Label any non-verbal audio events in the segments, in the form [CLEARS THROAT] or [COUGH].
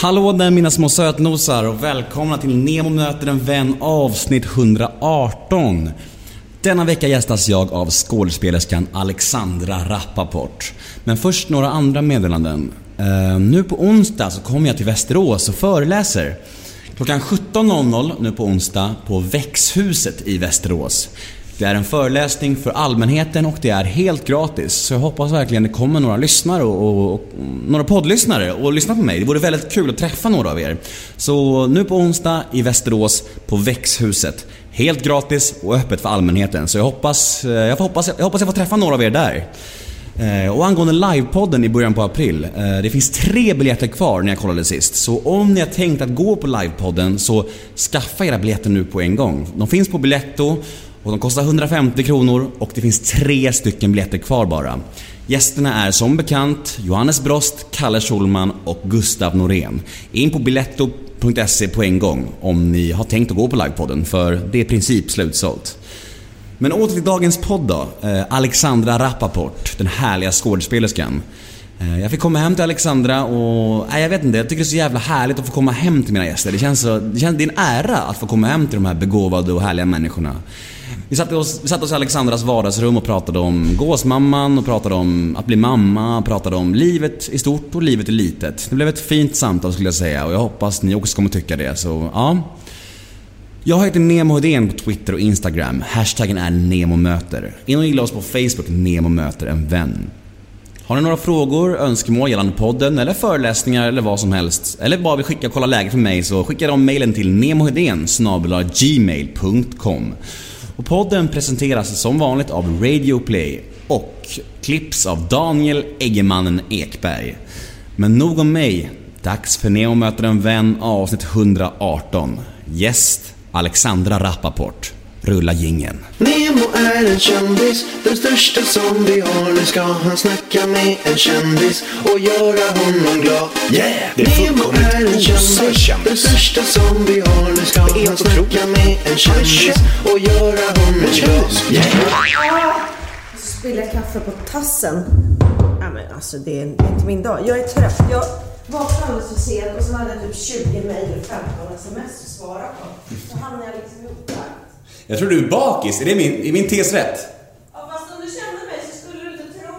Hallå där mina små sötnosar och välkomna till Nemo möter en vän avsnitt 118. Denna vecka gästas jag av skådespelerskan Alexandra Rappaport. Men först några andra meddelanden. Uh, nu på onsdag så kommer jag till Västerås och föreläser. Klockan 17.00 nu på onsdag på Växhuset i Västerås. Det är en föreläsning för allmänheten och det är helt gratis. Så jag hoppas verkligen det kommer några lyssnare och, och, och några poddlyssnare och lyssna på mig. Det vore väldigt kul att träffa några av er. Så nu på onsdag i Västerås på Växhuset. Helt gratis och öppet för allmänheten. Så jag hoppas eh, jag, hoppas, jag hoppas jag får träffa några av er där. Eh, och angående livepodden i början på april. Eh, det finns tre biljetter kvar när jag kollade sist. Så om ni har tänkt att gå på livepodden så skaffa era biljetter nu på en gång. De finns på Biletto och de kostar 150 kronor och det finns tre stycken biljetter kvar bara. Gästerna är som bekant Johannes Brost, Kalle Schulman och Gustav Norén. In på biletto.se på en gång om ni har tänkt att gå på livepodden för det är i princip slutsålt. Men åter till dagens podd då. Eh, Alexandra Rappaport, den härliga skådespelerskan. Eh, jag fick komma hem till Alexandra och, nej jag vet inte, jag tycker det är så jävla härligt att få komma hem till mina gäster. Det känns så, det, känns, det är en ära att få komma hem till de här begåvade och härliga människorna. Vi satte oss, vi satte oss i Alexandras vardagsrum och pratade om gåsmamman och pratade om att bli mamma, pratade om livet i stort och livet i litet. Det blev ett fint samtal skulle jag säga och jag hoppas ni också kommer tycka det, så ja. Jag heter Nemo Hedén på Twitter och Instagram. Hashtaggen är NEMOMÖTER. In och gilla oss på Facebook, Nemo möter en vän. Har ni några frågor, önskemål gällande podden eller föreläsningar eller vad som helst eller bara vill skicka och kolla läget för mig så skicka de mejlen till nemohedén gmail.com och podden presenteras som vanligt av Radio Play och klipps av Daniel Eggemannen Ekberg. Men nog om mig. Dags för Nemo möter en vän avsnitt 118. Gäst Alexandra Rappaport. Rulla gingen. Nemo är en kändis, den största som vi har. Nu ska han snacka med en kändis och göra honom glad. Yeah! Det är Nemo är en kändis, den största som vi har. Nu ska han snacka med en kändis och göra honom glad. Yeah! Så spiller jag kaffe på tassen. Ja, men alltså det är inte min dag. Jag är trött. Jag vaknade alldeles för sent och så hade jag typ 20 mejl och 15 sms att svara på. Så hamnade jag liksom ihop där. Jag tror du är bakis. Är, det min, är min tes rätt? Ja, fast om du kände mig så skulle du inte tro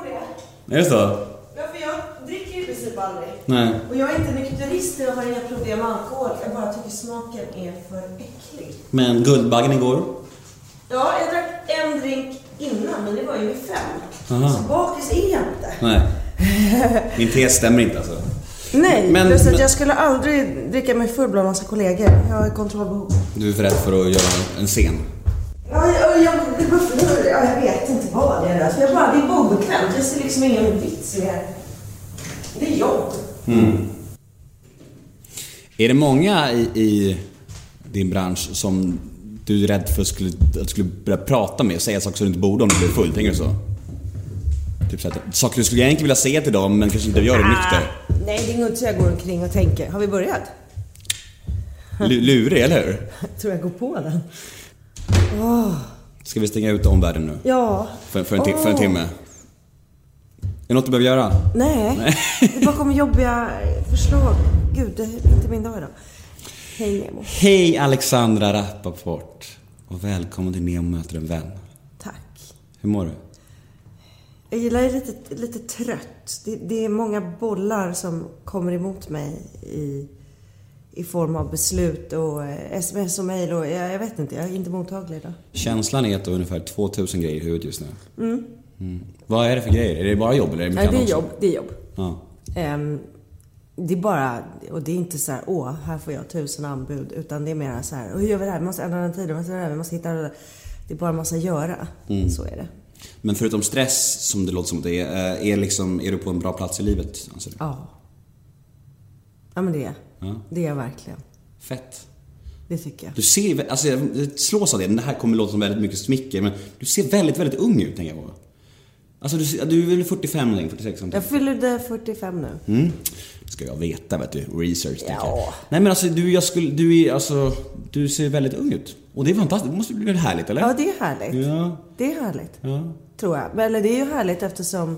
det. Är det så? Ja, för jag dricker ju i princip aldrig. Nej. Och jag är inte nykterist och jag har inga problem med alkohol. Jag bara tycker smaken är för äcklig. Men Guldbaggen igår? Ja, jag drack en drink innan, men det var ju vid fem. Aha. Så bakis är jag inte. Nej. [LAUGHS] Min tes stämmer inte alltså. Nej, Men- plus att men- jag skulle aldrig dricka mig full bland massa kollegor. Jag har kontrollbehov. Du är för rädd för att göra en scen. Ja, jag, jag, varför, ja, jag vet inte vad det är. Alltså, jag bara, det är bara obekvämt. Jag ser liksom ingen vits i det. Det är jobb. Är det många i, i din bransch som du är rädd för skulle, att skulle börja prata med och säga saker som du inte borde om du blir full? Tänker du så? Typ så att, saker du skulle egentligen vilja säga till dem men kanske inte gör det nykter. Nej, det är nog inte så jag går omkring och tänker. Har vi börjat? Lu- Lurig, eller hur? Jag [LAUGHS] tror jag går på den. Ska vi stänga ut omvärlden nu? Ja. För, för, en, ti- för en timme? Är det något du behöver göra? Nej. Det bara kommer jobbiga förslag. Gud, det är inte min dag idag. Hej Nemo. Hej Alexandra Rappaport och välkommen till Nemo möter en vän. Tack. Hur mår du? Jag gillar är lite, lite trött. Det, det är många bollar som kommer emot mig i, i form av beslut och eh, sms och mejl och jag, jag vet inte, jag är inte mottaglig idag. Känslan är att du har ungefär 2000 grejer i huvudet just nu. Mm. Vad är det för grejer? Är det bara jobb eller är det mycket Nej, det är jobb, det är jobb. Ja. Ehm, det är bara, och det är inte så här, åh, här får jag tusen anbud, utan det är mer så här, hur gör vi det här? Vi måste ändra den tiden, vi måste vi måste hitta det. Det är bara en massa göra. Så är det. Men förutom stress, som det låter som att det är, eh, är, liksom, är du på en bra plats i livet? Ja. Ja, men det är Ja. Det är jag verkligen. Fett. Det tycker jag. Du ser, alltså jag slås av det, det här kommer låta som väldigt mycket smicker, men du ser väldigt, väldigt ung ut tänker jag på. Alltså du, du är väl 45 eller 46 Jag någonting? fyllde 45 nu. Mm. Det ska jag veta vet du, research tänker jag. Ja. Nej men alltså du, jag skulle, du är alltså, du ser väldigt ung ut. Och det är fantastiskt, det måste bli väldigt härligt eller? Ja, det är härligt. Ja. Det är härligt. Ja. Tror jag. Men, Eller det är ju härligt eftersom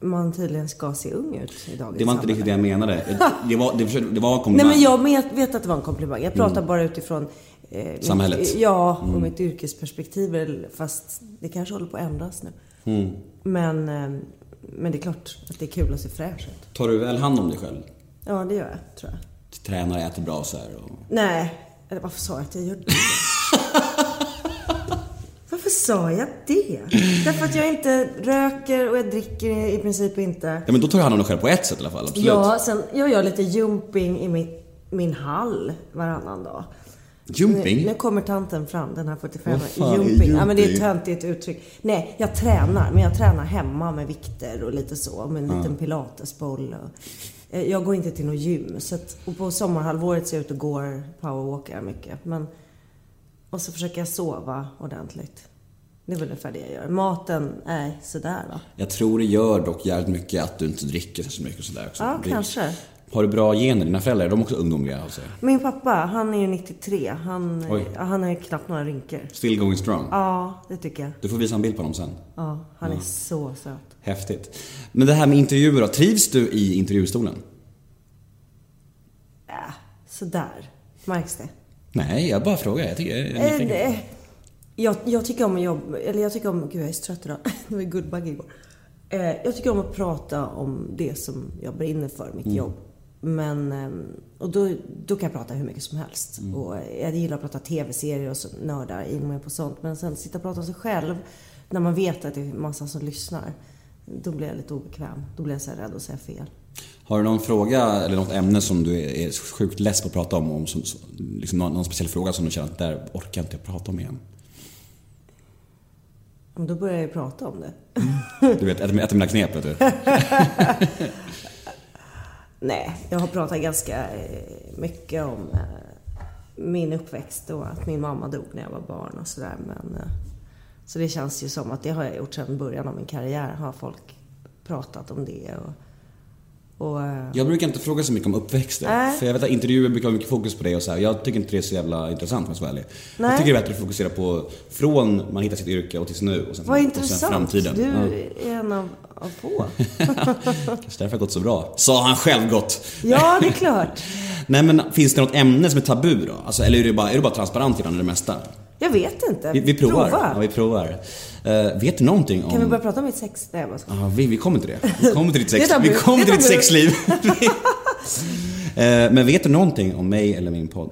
man tydligen ska se ung ut i dagens Det var inte riktigt det jag menade. Det var, det, försökte- det var en Nej komplimang. men jag vet, att det var en komplimang. Jag pratar bara utifrån eh, mitt- Samhället. ja, och mitt yrkesperspektiv. Fast det kanske håller på att ändras nu. Men, eh, men det är klart att det är kul att se fräsch ut. Tar du väl hand om dig själv? Ja, det gör jag, tror jag. Tränar, äter bra så här och... Nej, eller varför sa jag att jag gör det? Sa jag det? Därför att jag inte röker och jag dricker i princip inte. Ja men då tar du hand om dig själv på ett sätt i alla fall, absolut. Ja, sen jag gör lite jumping i min, min hall varannan dag. Jumping? Nu, nu kommer tanten fram, den här 45 Vad fan är jumping. Ja, men det är ett jumping? töntigt uttryck. Nej, jag tränar. Men jag tränar hemma med vikter och lite så. Med en liten pilatesboll. Och, Eh, jag går inte till något gym. Så att, och på sommarhalvåret ser jag ut och går, powerwalkar mycket. Men, och så försöker jag sova ordentligt. Det är väl ungefär det jag gör. Maten, nej, sådär va. Jag tror det gör dock jävligt mycket att du inte dricker så mycket och sådär också. Ja, Det- kanske. Har du bra gener? Dina föräldrar, är de också ungdomliga sig? Min pappa, han är ju 93. Han, Oj. ja, han har ju knappt några rynkor. Still going strong? Ja, det tycker jag. Du får visa en bild på dem sen. Ja, han är så söt. Häftigt. Men det här med intervjuer då, trivs du i intervjustolen? Äh, sådär. Märks det? Nej, jag bara frågar. Jag tycker jag är Eh, nyfiken. Jag, jag tycker om att jobba, eller jag tycker om, gud jag är så trött idag. [LAUGHS] Det var Guldbagge igår. Eh, Jag tycker om att prata om det som jag brinner för, mitt jobb. Men, ehm, och då, då kan jag prata hur mycket som helst. Och jag gillar att prata tv-serier och så nördar in mig på sånt. Men sen sitta och prata om sig själv, när man vet att det är massa som lyssnar. Då blir jag lite obekväm. Då blir jag så rädd att säga fel. Har du någon fråga eller något ämne som du är sjukt less på att prata om? om som, som- liksom någon, någon speciell fråga som du känner att där orkar inte jag prata om igen? Då börjar jag ju prata om det. Du vet, ett, av mina knep vet du. [LAUGHS] Nej, jag har pratat ganska eh, mycket om eh, min uppväxt och att min mamma dog när jag var barn och sådär. Men, eh, så det känns ju som att det har jag gjort sedan början av min karriär. Har folk pratat om det och... och eh, Jag brukar inte fråga så mycket om uppväxten. För jag vet att intervjuer brukar ha mycket fokus på det och så här. Jag tycker inte det är så jävla intressant om jag ska vara ärlig. Jag tycker det är bättre att fokusera på från man hittar sitt yrke och tills nu och sen, vad och sen intressant. framtiden. Du Ja. är en av, av få. [LAUGHS] [LAUGHS] Kanske därför har gått så bra. Sa han själv gott. Ja, det är klart. [LAUGHS] Nej men finns det något ämne som är tabu då? Alltså, eller är du bara, är du bara transparent gällande det mesta? Jag vet inte. Vi, vi provar. Prova. Ja, vi provar. Eh, vet du någonting om... Kan vi börja prata om mitt sex? Nej, jag bara. Ja, vi, vi kommer till det. Vi kommer till ditt sex, [LAUGHS] vi kommer till ditt sexliv. [LAUGHS] Eh, Men vet du någonting om mig eller min podd?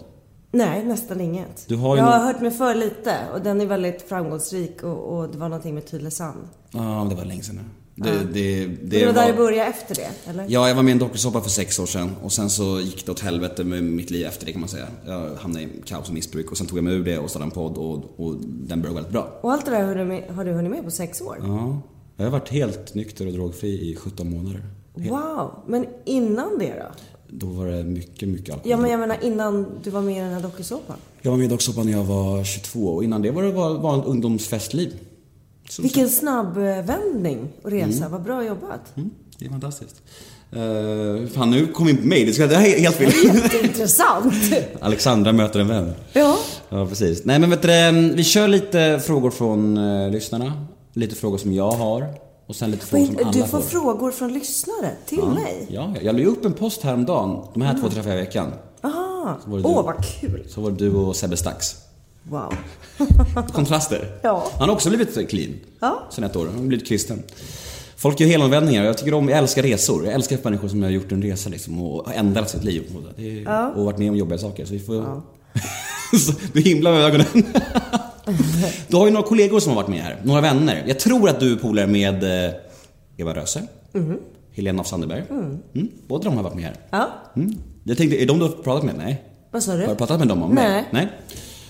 Nej, nästan inget. Jag har någon- hört mig för lite och den är väldigt framgångsrik och, och det var någonting med Tylösand. Ja, det var länge sedan nu. Det, det, det, Det, det var där det började efter det, eller? Ja, jag var med i en dokusåpa för sex år sedan och sen så gick det åt helvete med mitt liv efter det kan man säga. Jag hamnade i kaos och missbruk och sen tog jag mig ur det och startade en podd och, och den började väldigt bra. Och allt det där har du, med, har du hunnit med på sex år? Ja, jag har varit helt nykter och drogfri i 17 månader. Wow! Men innan det då? Då var det mycket, mycket alkohol. Ja, men jag menar innan du var med i den här dokusåpan. Jag var med i dokusåpan när jag var 22 och innan det var det bara ungdomsfestliv. Så- Vilken snabb eh, vändning och resa. Vad bra jobbat. Mm, det är fantastiskt. Uh, fan, nu kom vi in på mig. Det, ska, det här är helt fel. Jätteintressant! [LAUGHS] Alexandra möter en vän. ja. Ja, precis. Nej, men vet du, det, vi kör lite frågor från uh, lyssnarna. Lite frågor som jag har. Och sen lite frågor som alla Du får får. frågor från lyssnare till mig? Ja, ja. jag la ju upp en post häromdagen. De här två träffar jag i veckan. Aha. Åh, du. vad kul! Så var det du och Sebbe Stax. Wow. [LAUGHS] Kontraster. Ja. Han har också blivit clean. Ja. Sen ett år. Han har blivit kristen. Folk gör helomvändningar. Jag tycker om, jag älskar resor. Jag älskar människor som har gjort en resa liksom och ändrat sitt liv. Det är, Och varit med om jobbiga saker. Så vi får... [LAUGHS] Så du himlar med ögonen. [LAUGHS] du har ju några kollegor som har varit med här. Några vänner. Jag tror att du är polare med eh, Eva Röse. Helena af Sandeberg. Mm. Båda de har varit med här. Ja. Mm. Jag tänkte, är de du har pratat med? Nej. Vad sa Har du du? pratat med dem om mig? Nej. Nej?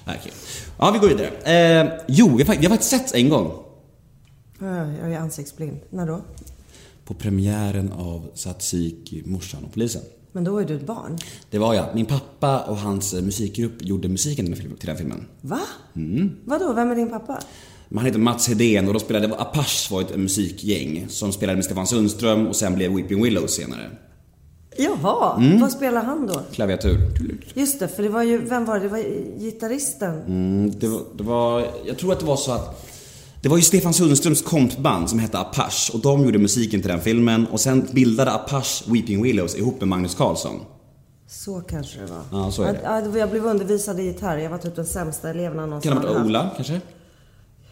Nej, okej. Ja, vi går vidare. Eh, jo, fakt- vi har faktiskt setts en gång. Ja, Jag är ansiktsblind. När då? På premiären av Tsatsiki, morsan och polisen. Men då var ju du ett barn. Det var jag. Min pappa och hans eh, musikgrupp gjorde musiken till den filmen. Va? Mm. Vadå? Vem är din pappa? Han heter Mats Hedén och de spelade, Apache var ett musikgäng som spelade med Stefan Sundström och sen blev Weeping Willows senare. Jaha, Mm. vad spelar han då? Klaviatur. Just det, för det var ju, vem var det? Det var gitarristen. Mm, det, var, det var, jag tror att det var så att Det var ju Stefan Sundströms kompband som hette Apache och de gjorde musiken till den filmen och sen bildade Apache Weeping Willows ihop med Magnus Carlsson. Så kanske det var. Ja, så är det. Ja, ja, jag blev undervisad i gitarr. Jag var typ den sämsta eleven någonsin Kan det ha varit. Ola kanske?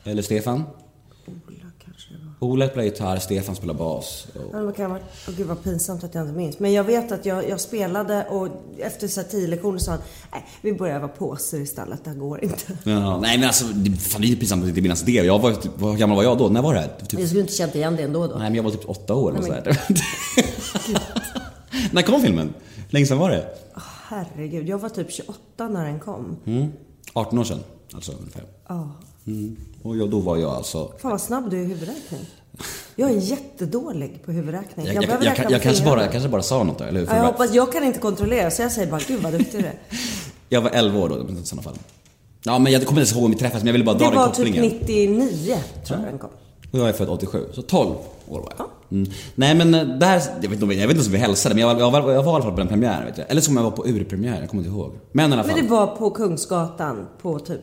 Eller Stefan? Ola kanske det var. Ola spelar gitarr, Stefan spelar bas. Och... Det kan. Åh gud vad pinsamt att jag inte minns. Men jag vet att jag, jag spelade och efter så här tio lektioner sa han, nej vi börjar öva påser istället, det här går inte. [LAUGHS] Ja, nej men alltså, det, fan, det är ju pinsamt att inte minnas det. Jag var, typ- hur gammal var jag då? När var det här? Typ, Jag skulle inte känt igen det ändå då. nej men jag var typ åtta år. Nej, och men- [LAUGHS] när kom filmen? Hur länge sedan var det? Herregud, jag var typ 28 när den kom. Mm. 18 år sedan, alltså ungefär. Ja. Mm. Och jag, då var jag alltså... Fan vad snabb du är i huvudräkning. Jag är jättedådålig på huvudräkning. Jag, jag, jag, jag, med kanske, bara, jag kanske bara sa något där, eller hur? Ja, jag hoppas, jag kan inte kontrollera så jag säger bara, gud vad duktig du är. [LAUGHS] Jag var 11 år då i sådana fall. Ja, men jag kommer inte ens ihåg om vi träffades, men jag ville bara dra Det den var typ kopplingen. 99 tror jag den kom. Och jag är född 87, så 12 år var jag. Mm. Nej men eh, där, jag vet, inte, jag vet inte om vi hälsade, men jag var, jag, var, jag var i alla fall på den premiären. Vet jag. Eller som jag var på urpremiären, jag kommer inte ihåg. Men i alla fall. Men det var på Kungsgatan på typ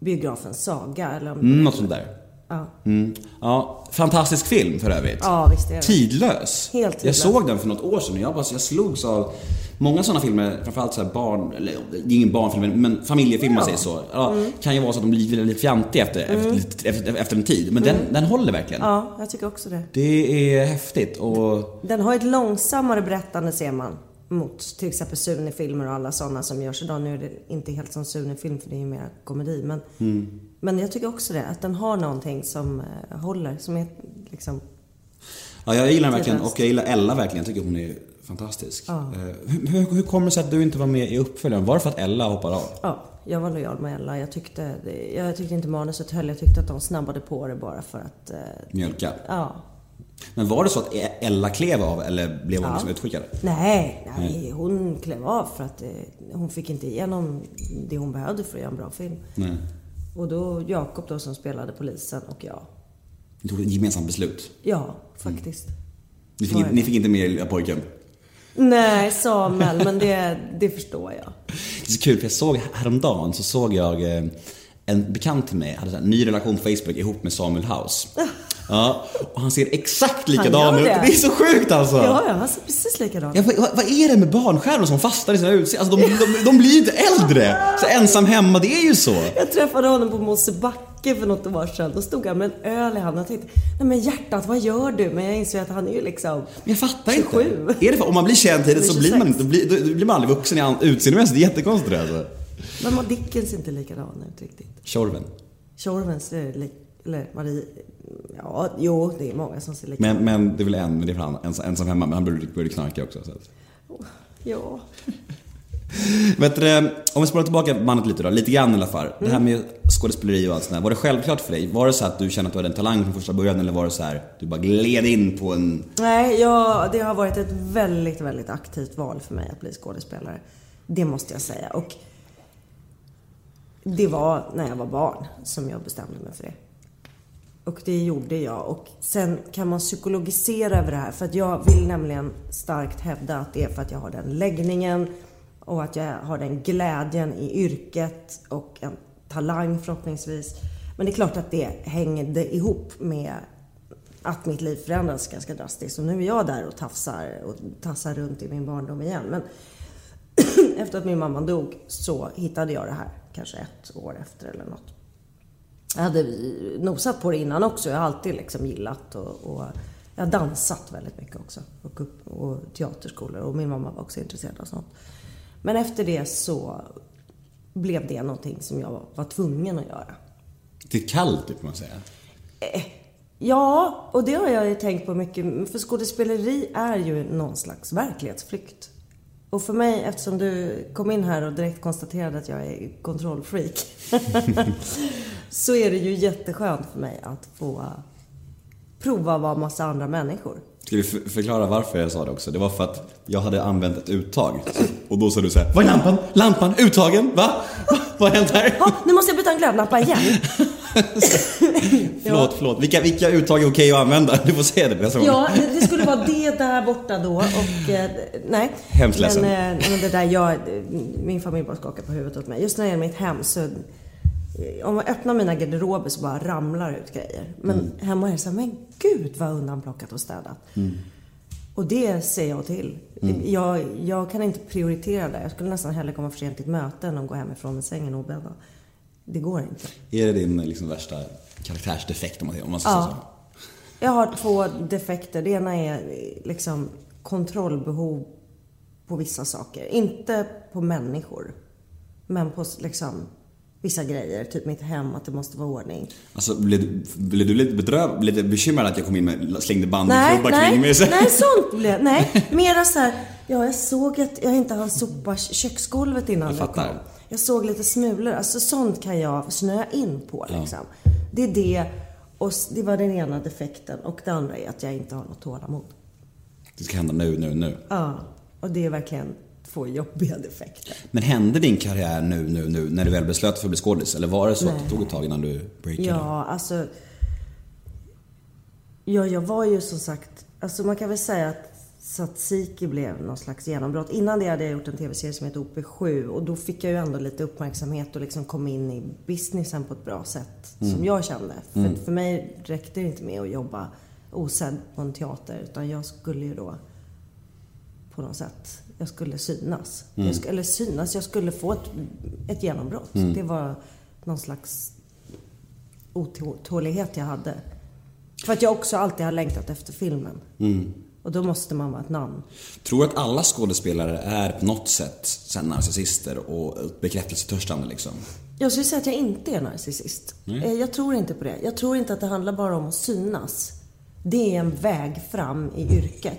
biografen Saga eller om... Mm, något sånt där. Ja. Mm. Ja, fantastisk film för övrigt. ja, visst är det. Tidlös. Helt Jag tidlös. såg den för något år sedan och jag, bara, jag slogs av många sådana filmer, framförallt så här barn, eller det är ingen barnfilm, men- familjefilmer säger så. Ja, Mm. Kan ju vara så att de blir lite fjantiga efter, efter, efter, efter en tid. Men den, den håller verkligen. Ja, jag tycker också det. Det är häftigt och Den har ett långsammare berättande ser man. Mot till exempel Sune-filmer och alla sådana som görs idag. Nu är det inte helt som Sune-film för det är ju mer komedi. Men, Mm. men jag tycker också det. Att den har någonting som eh, håller. Som är liksom... Ja, jag gillar den verkligen och jag gillar Ella verkligen. Jag tycker hon är fantastisk. Ja. Eh, Hur, hur, hur kommer det sig att du inte var med i uppföljaren? Var det för att Ella hoppade av? Ja, jag var lojal med Ella. Jag tyckte, jag tyckte inte manuset höll. Jag tyckte att de snabbade på det bara för att... Eh, Mjölka. ja. Men var det så att Ella klev av eller blev hon Ja. liksom utskickad? Nej, nej, hon klev av för att eh, hon fick inte igenom det hon behövde för att göra en bra film. Nej. Och då Jakob då som spelade polisen och jag. Ni tog ett gemensamt beslut. Ja, faktiskt. Ni fick, ni fick inte med lilla pojken. Nej, Samuel, men det, det förstår jag. Det är så kul för jag såg häromdagen så såg jag eh, en bekant till mig hade här, ny relation på Facebook ihop med Samuel House. Ja, och han ser exakt likadan ut. det. Det är så sjukt alltså! Ja, ja, han ser precis likadan Ja, vad, vad är det med barnstjärnor som fastnar i sina utseenden? Alltså de, de, de blir ju inte äldre! Så ensam hemma, det är ju så. Jag träffade honom på Mosebacke för något år sedan. Då stod han med en öl i handen och tänkte, nej men hjärtat, vad gör du? Men jag insåg att han är ju liksom... Men jag fattar 27. inte. Är det för, om man blir känd tidigt så blir man 26. inte, blir, då blir man aldrig vuxen i utseendemässigt. Det är jättekonstigt alltså. Men Dickens är inte likadan ut riktigt. Tjorven. Tjorven ser lik... Eller Marie... Ja, jo, det är många som ser likadana Men, men det är väl en, det är han ens, ensam hemma, men han började, knarka också. Så. att- Ja. [LAUGHS] Vet du, om vi spolar tillbaka bandet lite då, lite grann i alla fall. Det här med skådespeleri och allt sånt där. Var det självklart för dig? Var det så att du kände att du hade en talang från första början eller var det så här, du bara gled in på en... Nej, jag, det har varit ett väldigt, väldigt aktivt val för mig att bli skådespelare. Det måste jag säga. Och det var när jag var barn som jag bestämde mig för det. Och det gjorde jag. Och sen kan man psykologisera över det här. För att jag vill nämligen starkt hävda att det är för att jag har den läggningen och att jag har den glädjen i yrket och en talang förhoppningsvis. Men det är klart att det hängde ihop med att mitt liv förändrades ganska drastiskt. Och nu är jag där och tafsar och tassar runt i min barndom igen. Men [CLEARS THROAT] efter att min mamma dog så hittade jag det här. Kanske ett år efter eller något. Jag hade nosat på det innan också. Jag har alltid liksom gillat och, och jag har dansat väldigt mycket också. Och, upp, och teaterskolor och min mamma var också intresserad av sånt. Men efter det så blev det någonting som jag var tvungen att göra. Det är kallt typ, kan man säga. Ja, och det har jag ju tänkt på mycket. För skådespeleri är ju någon slags verklighetsflykt. Och för mig, eftersom du kom in här och direkt konstaterade att jag är kontrollfreak. [LAUGHS] [LAUGHS] så är det ju jätteskönt för mig att få prova att vara massa andra människor. Ska vi för- förklara varför jag sa det också? Det var för att jag hade använt ett uttag. Och då sa du så här: Vad är lampan? Lampan? Uttagen? Va? Va? Vad har hänt här? Ja, nu måste jag byta en glödlampa igen. [LAUGHS] Förlåt, förlåt. Vilka, vilka uttag är okej att använda? Du får säga det nästa gång. Ja, det, det skulle vara det där borta då och eh, nej. Hemskt ledsen. men, eh, men det där, jag, min familj bara skakar på huvudet åt mig. Just när det gäller mitt hem så Om jag öppnar mina garderober så bara ramlar ut grejer. Men hemma är det så här, men gud vad undanplockat och städat. Och det ser jag till. Jag, jag kan inte prioritera det. Jag skulle nästan hellre komma för sent till ett möte än att gå hemifrån med sängen obäddad. Det går inte. Är det din liksom, värsta karaktärsdefekt om man, om man ska säga så? Ja. Jag har två defekter. Det ena är liksom kontrollbehov på vissa saker. Inte på människor. Men på liksom vissa grejer. Typ mitt hem, att det måste vara ordning. Alltså, blev, du- blev du lite bedrövad, lite bekymrad att jag kom in med slängde bandyklubbar kring mig? Så- [LAUGHS] nej, sånt blev Nej, mera så här. Ja, jag såg att jag inte hann sopa köksgolvet innan Jag fattar. kom. Jag såg lite smulor. Alltså sånt kan jag snöa in på liksom. Det är det. Och det var den ena defekten. Och det andra är att jag inte har något tålamod. Det ska hända nu, nu, nu. Ja, och det är verkligen två jobbiga defekter. Men hände din karriär nu, nu, nu när du väl beslöt dig för att bli skådis? Eller var det så att det tog ett tag innan du breakade? Ja, alltså. Ja, jag var ju som sagt, alltså man kan väl säga att Tsatsiki blev någon slags genombrott. Innan det hade jag gjort en tv-serie som heter OP7 och då fick jag ju ändå lite uppmärksamhet och liksom kom in i businessen på ett bra sätt. Som jag kände. För, för mig räckte det inte med att jobba osedd på en teater utan jag skulle ju då på något sätt, jag skulle synas. Jag sk- eller synas, jag skulle få ett, ett genombrott. Det var någon slags otålighet jag hade. För att jag också alltid har längtat efter filmen. Och då måste man vara ett namn. Tror du att alla skådespelare är på något sätt sen narcissister och bekräftelsetörstande liksom? Jag skulle säga att jag inte är narcissist. Eh, Jag tror inte på det. Jag tror inte att det handlar bara om att synas. Det är en väg fram i yrket.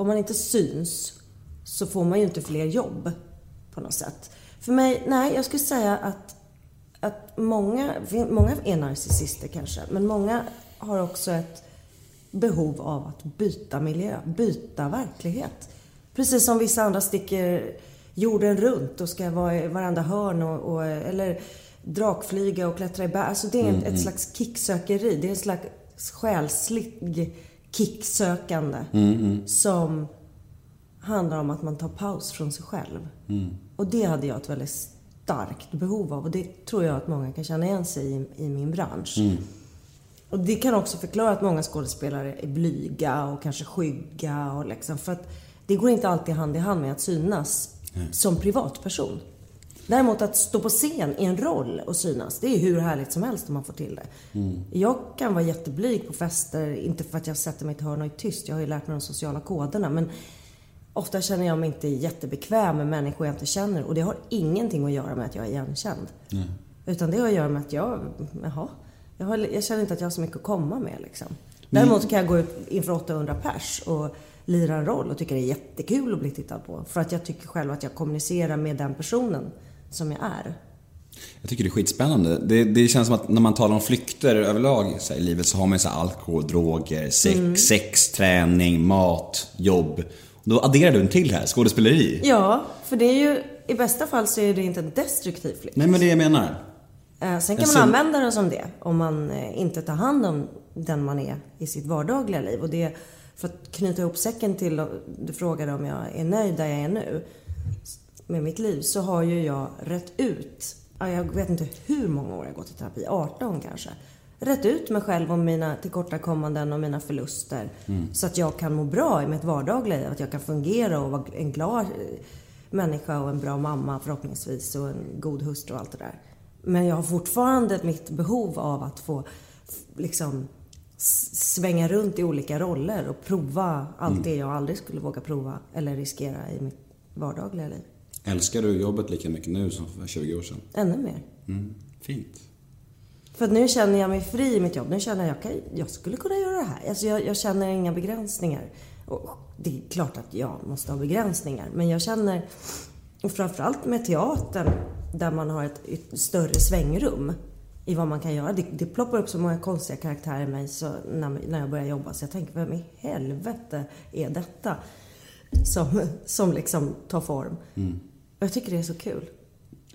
Om man inte syns så får man ju inte fler jobb på något sätt. För mig, nej, jag skulle säga att, att många, många är narcissister kanske, men många har också ett behov av att byta miljö, byta verklighet. Precis som vissa andra sticker jorden runt och ska vara i varenda hörn och, och eller drakflyga och klättra i berg. Alltså det är ett, ett slags kicksökeri. Det är en slags själslig kicksökande som handlar om att man tar paus från sig själv. Och det hade jag ett väldigt starkt behov av och det tror jag att många kan känna igen sig i, i min bransch. Och det kan också förklara att många skådespelare är blyga och kanske skygga och liksom för att det går inte alltid hand i hand med att synas som privatperson. Däremot att stå på scen i en roll och synas, det är hur härligt som helst om man får till det. Jag kan vara jätteblyg på fester, inte för att jag sätter mig i ett hörn och är tyst. Jag har ju lärt mig de sociala koderna. Men ofta känner jag mig inte jättebekväm med människor jag inte känner. Och det har ingenting att göra med att jag är igenkänd. Utan det har att göra med att jag, jaha, jag, har, jag känner inte att jag har så mycket att komma med liksom. Däremot kan jag gå ut inför 800 pers och lira en roll och tycka det är jättekul att bli tittad på. För att jag tycker själv att jag kommunicerar med den personen som jag är. Jag tycker det är skitspännande. Det, det känns som att när man talar om flykter överlag så här, i livet så har man ju så här alkohol, droger, sex, Mm. sex, träning, mat, jobb. Då adderar du en till här, skådespeleri. Ja, för det är ju, i bästa fall så är det inte en destruktiv flykt. Nej men det jag menar. Eh, Sen kan man använda den som det om man eh, inte tar hand om den man är i sitt vardagliga liv. Och det, för att knyta ihop säcken till, du frågade om jag är nöjd där jag är nu med mitt liv, så har ju jag rätt ut, ja, jag vet inte hur många år jag gått i terapi, 18 kanske. Rätt ut mig själv om mina tillkortakommanden och mina förluster. Så att jag kan må bra i mitt vardagliga liv, att jag kan fungera och vara en glad eh, människa och en bra mamma förhoppningsvis och en god hustru och allt det där. Men jag har fortfarande mitt behov av att få liksom svänga runt i olika roller och prova allt det jag aldrig skulle våga prova eller riskera i mitt vardagliga liv. Älskar du jobbet lika mycket nu som för 20 år sedan? Ännu mer. Mm. Fint. För nu känner jag mig fri i mitt jobb. Nu känner jag att jag, jag skulle kunna göra det här. Alltså jag, jag känner inga begränsningar. Och det är klart att jag måste ha begränsningar. Men jag känner Och framförallt med teatern där man har ett, ett större svängrum i vad man kan göra. Det, det ploppar upp så många konstiga karaktärer i mig så när, när jag börjar jobba så jag tänker, vem i helvete är detta? Som, som liksom tar form. Och jag tycker det är så kul.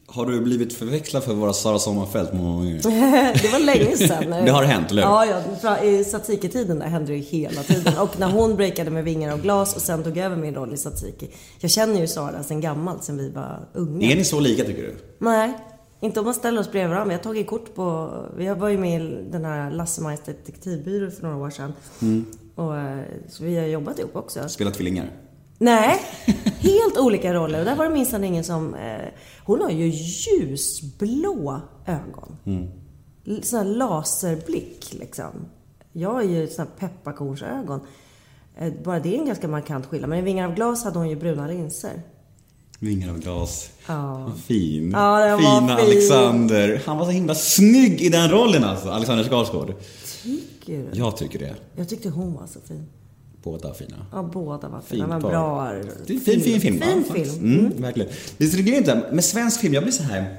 Har du blivit förväxlad för vara Sara Sommarfeld många gånger? [LAUGHS] det var länge sedan. [LAUGHS] Det har hänt, eller hur? Ja, ja. I Tsatsiki-tiden där hände det ju hela tiden. Och när hon breakade med vingar av glas och sen tog över min roll i Tsatsiki. Jag känner ju Sara sen gammalt, sen vi var unga. Är ni så lika tycker du? Nej, inte om man ställer oss bredvid varandra. Vi har tagit kort på... Vi var ju med i den här Lasse detektivbyrå för några år sedan. Mm. Och, eh, så vi har jobbat ihop också. Spelar tvillingar? Nej, helt olika roller. Och där var det minsann ingen som... Eh, hon har ju ljusblå ögon. Mm. Sån här laserblick liksom. Jag har ju såna här pepparkornsögon. Eh, bara det är en ganska markant skillnad. Men i Vingar av glas hade hon ju bruna linser. Vingar av glas. Ja. Fin. Ja, Fina fin. Alexander. Han var så himla snygg i den rollen alltså, Alexander Skarsgård. Tycker du? Jag tycker det. Jag tyckte hon var så fin. Båda fina. Ja, båda var Fin fina. Par. bra. Det är en fin, fin film. Fin va? film. Mm, verkligen. Det är inte, med svensk film, jag blir så här.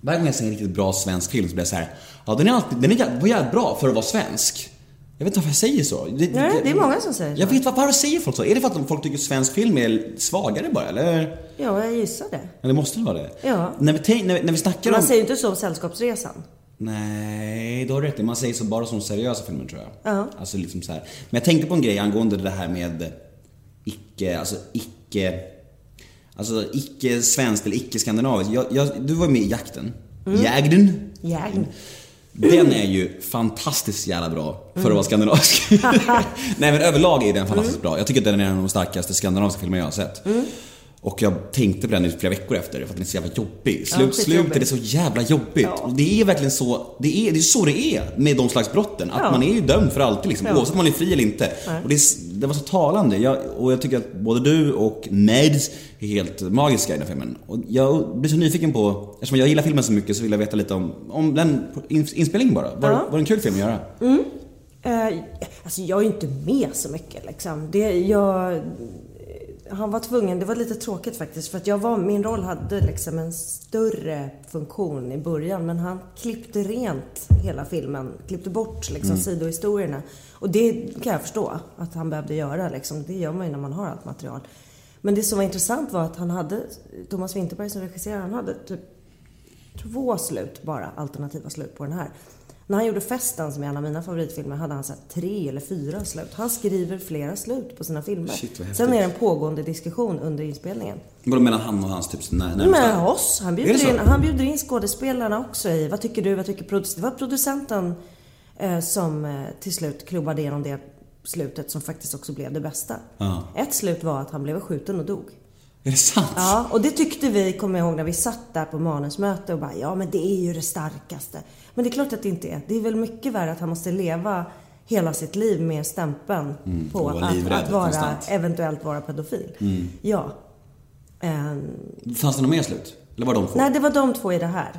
Varje gång jag ser en riktigt bra svensk film så blir jag så här. Ja, den är alltid, den är jä- var jävligt bra för att vara svensk. Jag vet inte varför jag säger så. Det, Nej, det är många som säger så. Jag vet vad- varför säger folk så? Är det för att folk tycker svensk film är svagare bara, eller? Ja, jag gissar det. Måste det vara det? Ja. När vi, när, vi- när vi snackar Man om... säger ju inte så om Sällskapsresan. Nej, du har rätt i. Man säger så bara som seriösa filmer tror jag. Ja. Alltså liksom så här. Men jag tänkte på en grej angående det här med icke, alltså icke, alltså icke svenskt eller icke skandinaviskt. Jag, jag, du var med i Jakten. Mm. Jägden. Jägn. Den är ju fantastiskt jävla bra för att vara skandinavisk. [LAUGHS] Nej men överlag är den fantastiskt bra. Jag tycker att den är en av de starkaste skandinaviska filmer jag har sett. Och jag tänkte på den i flera veckor efter för att den är så jävla jobbig. Slut, skitjobbig. slutet är så jävla jobbigt. Och det är verkligen så, det är, det är så det är med de slags brotten. Att Ja. man är ju dömd för alltid liksom, Ja. oavsett om man är fri eller inte. Och det, det var så talande. Jag, och jag tycker att både du och Mads är helt magiska i den filmen. Och jag blir så nyfiken på, eftersom jag gillar filmen så mycket så vill jag veta lite om, om den ins- inspelningen bara. Var, Ja. var det en kul film att göra? Eh, alltså jag är ju inte med så mycket liksom. Det, jag, han var tvungen, det var lite tråkigt faktiskt. För att jag var, min roll hade liksom en större funktion i början. Men han klippte rent hela filmen. Klippte bort liksom sidohistorierna. Och det kan jag förstå att han behövde göra liksom. Det gör man ju när man har allt material. Men det som var intressant var att han hade, Thomas Winterberg som regisserade, han hade typ två slut bara, alternativa slut på den här. När han gjorde Festen, som är en av mina favoritfilmer, hade han så tre eller fyra slut. Han skriver flera slut på sina filmer. Shit. Sen är det en pågående diskussion under inspelningen. Vadå mellan han och hans typ när, närmsta? Men oss, han bjuder, in, han bjuder in skådespelarna också i, vad tycker du, vad tycker producenten? Det var producenten eh, som eh, till slut klubbade igenom det slutet som faktiskt också blev det bästa. Ja. Ett slut var att han blev skjuten och dog. Är det sant? Ja, och det tyckte vi, kommer jag ihåg, när vi satt där på manusmöte och bara, ja men det är ju det starkaste. Men det är klart att det inte är. Det är väl mycket värre att han måste leva hela sitt liv med stämpeln på Mm, vara att, livrädd att vara, konstant. eventuellt vara pedofil. Ja. Ehm, Fanns det något mer slut? Eller var de två? nej, det var de två i det här.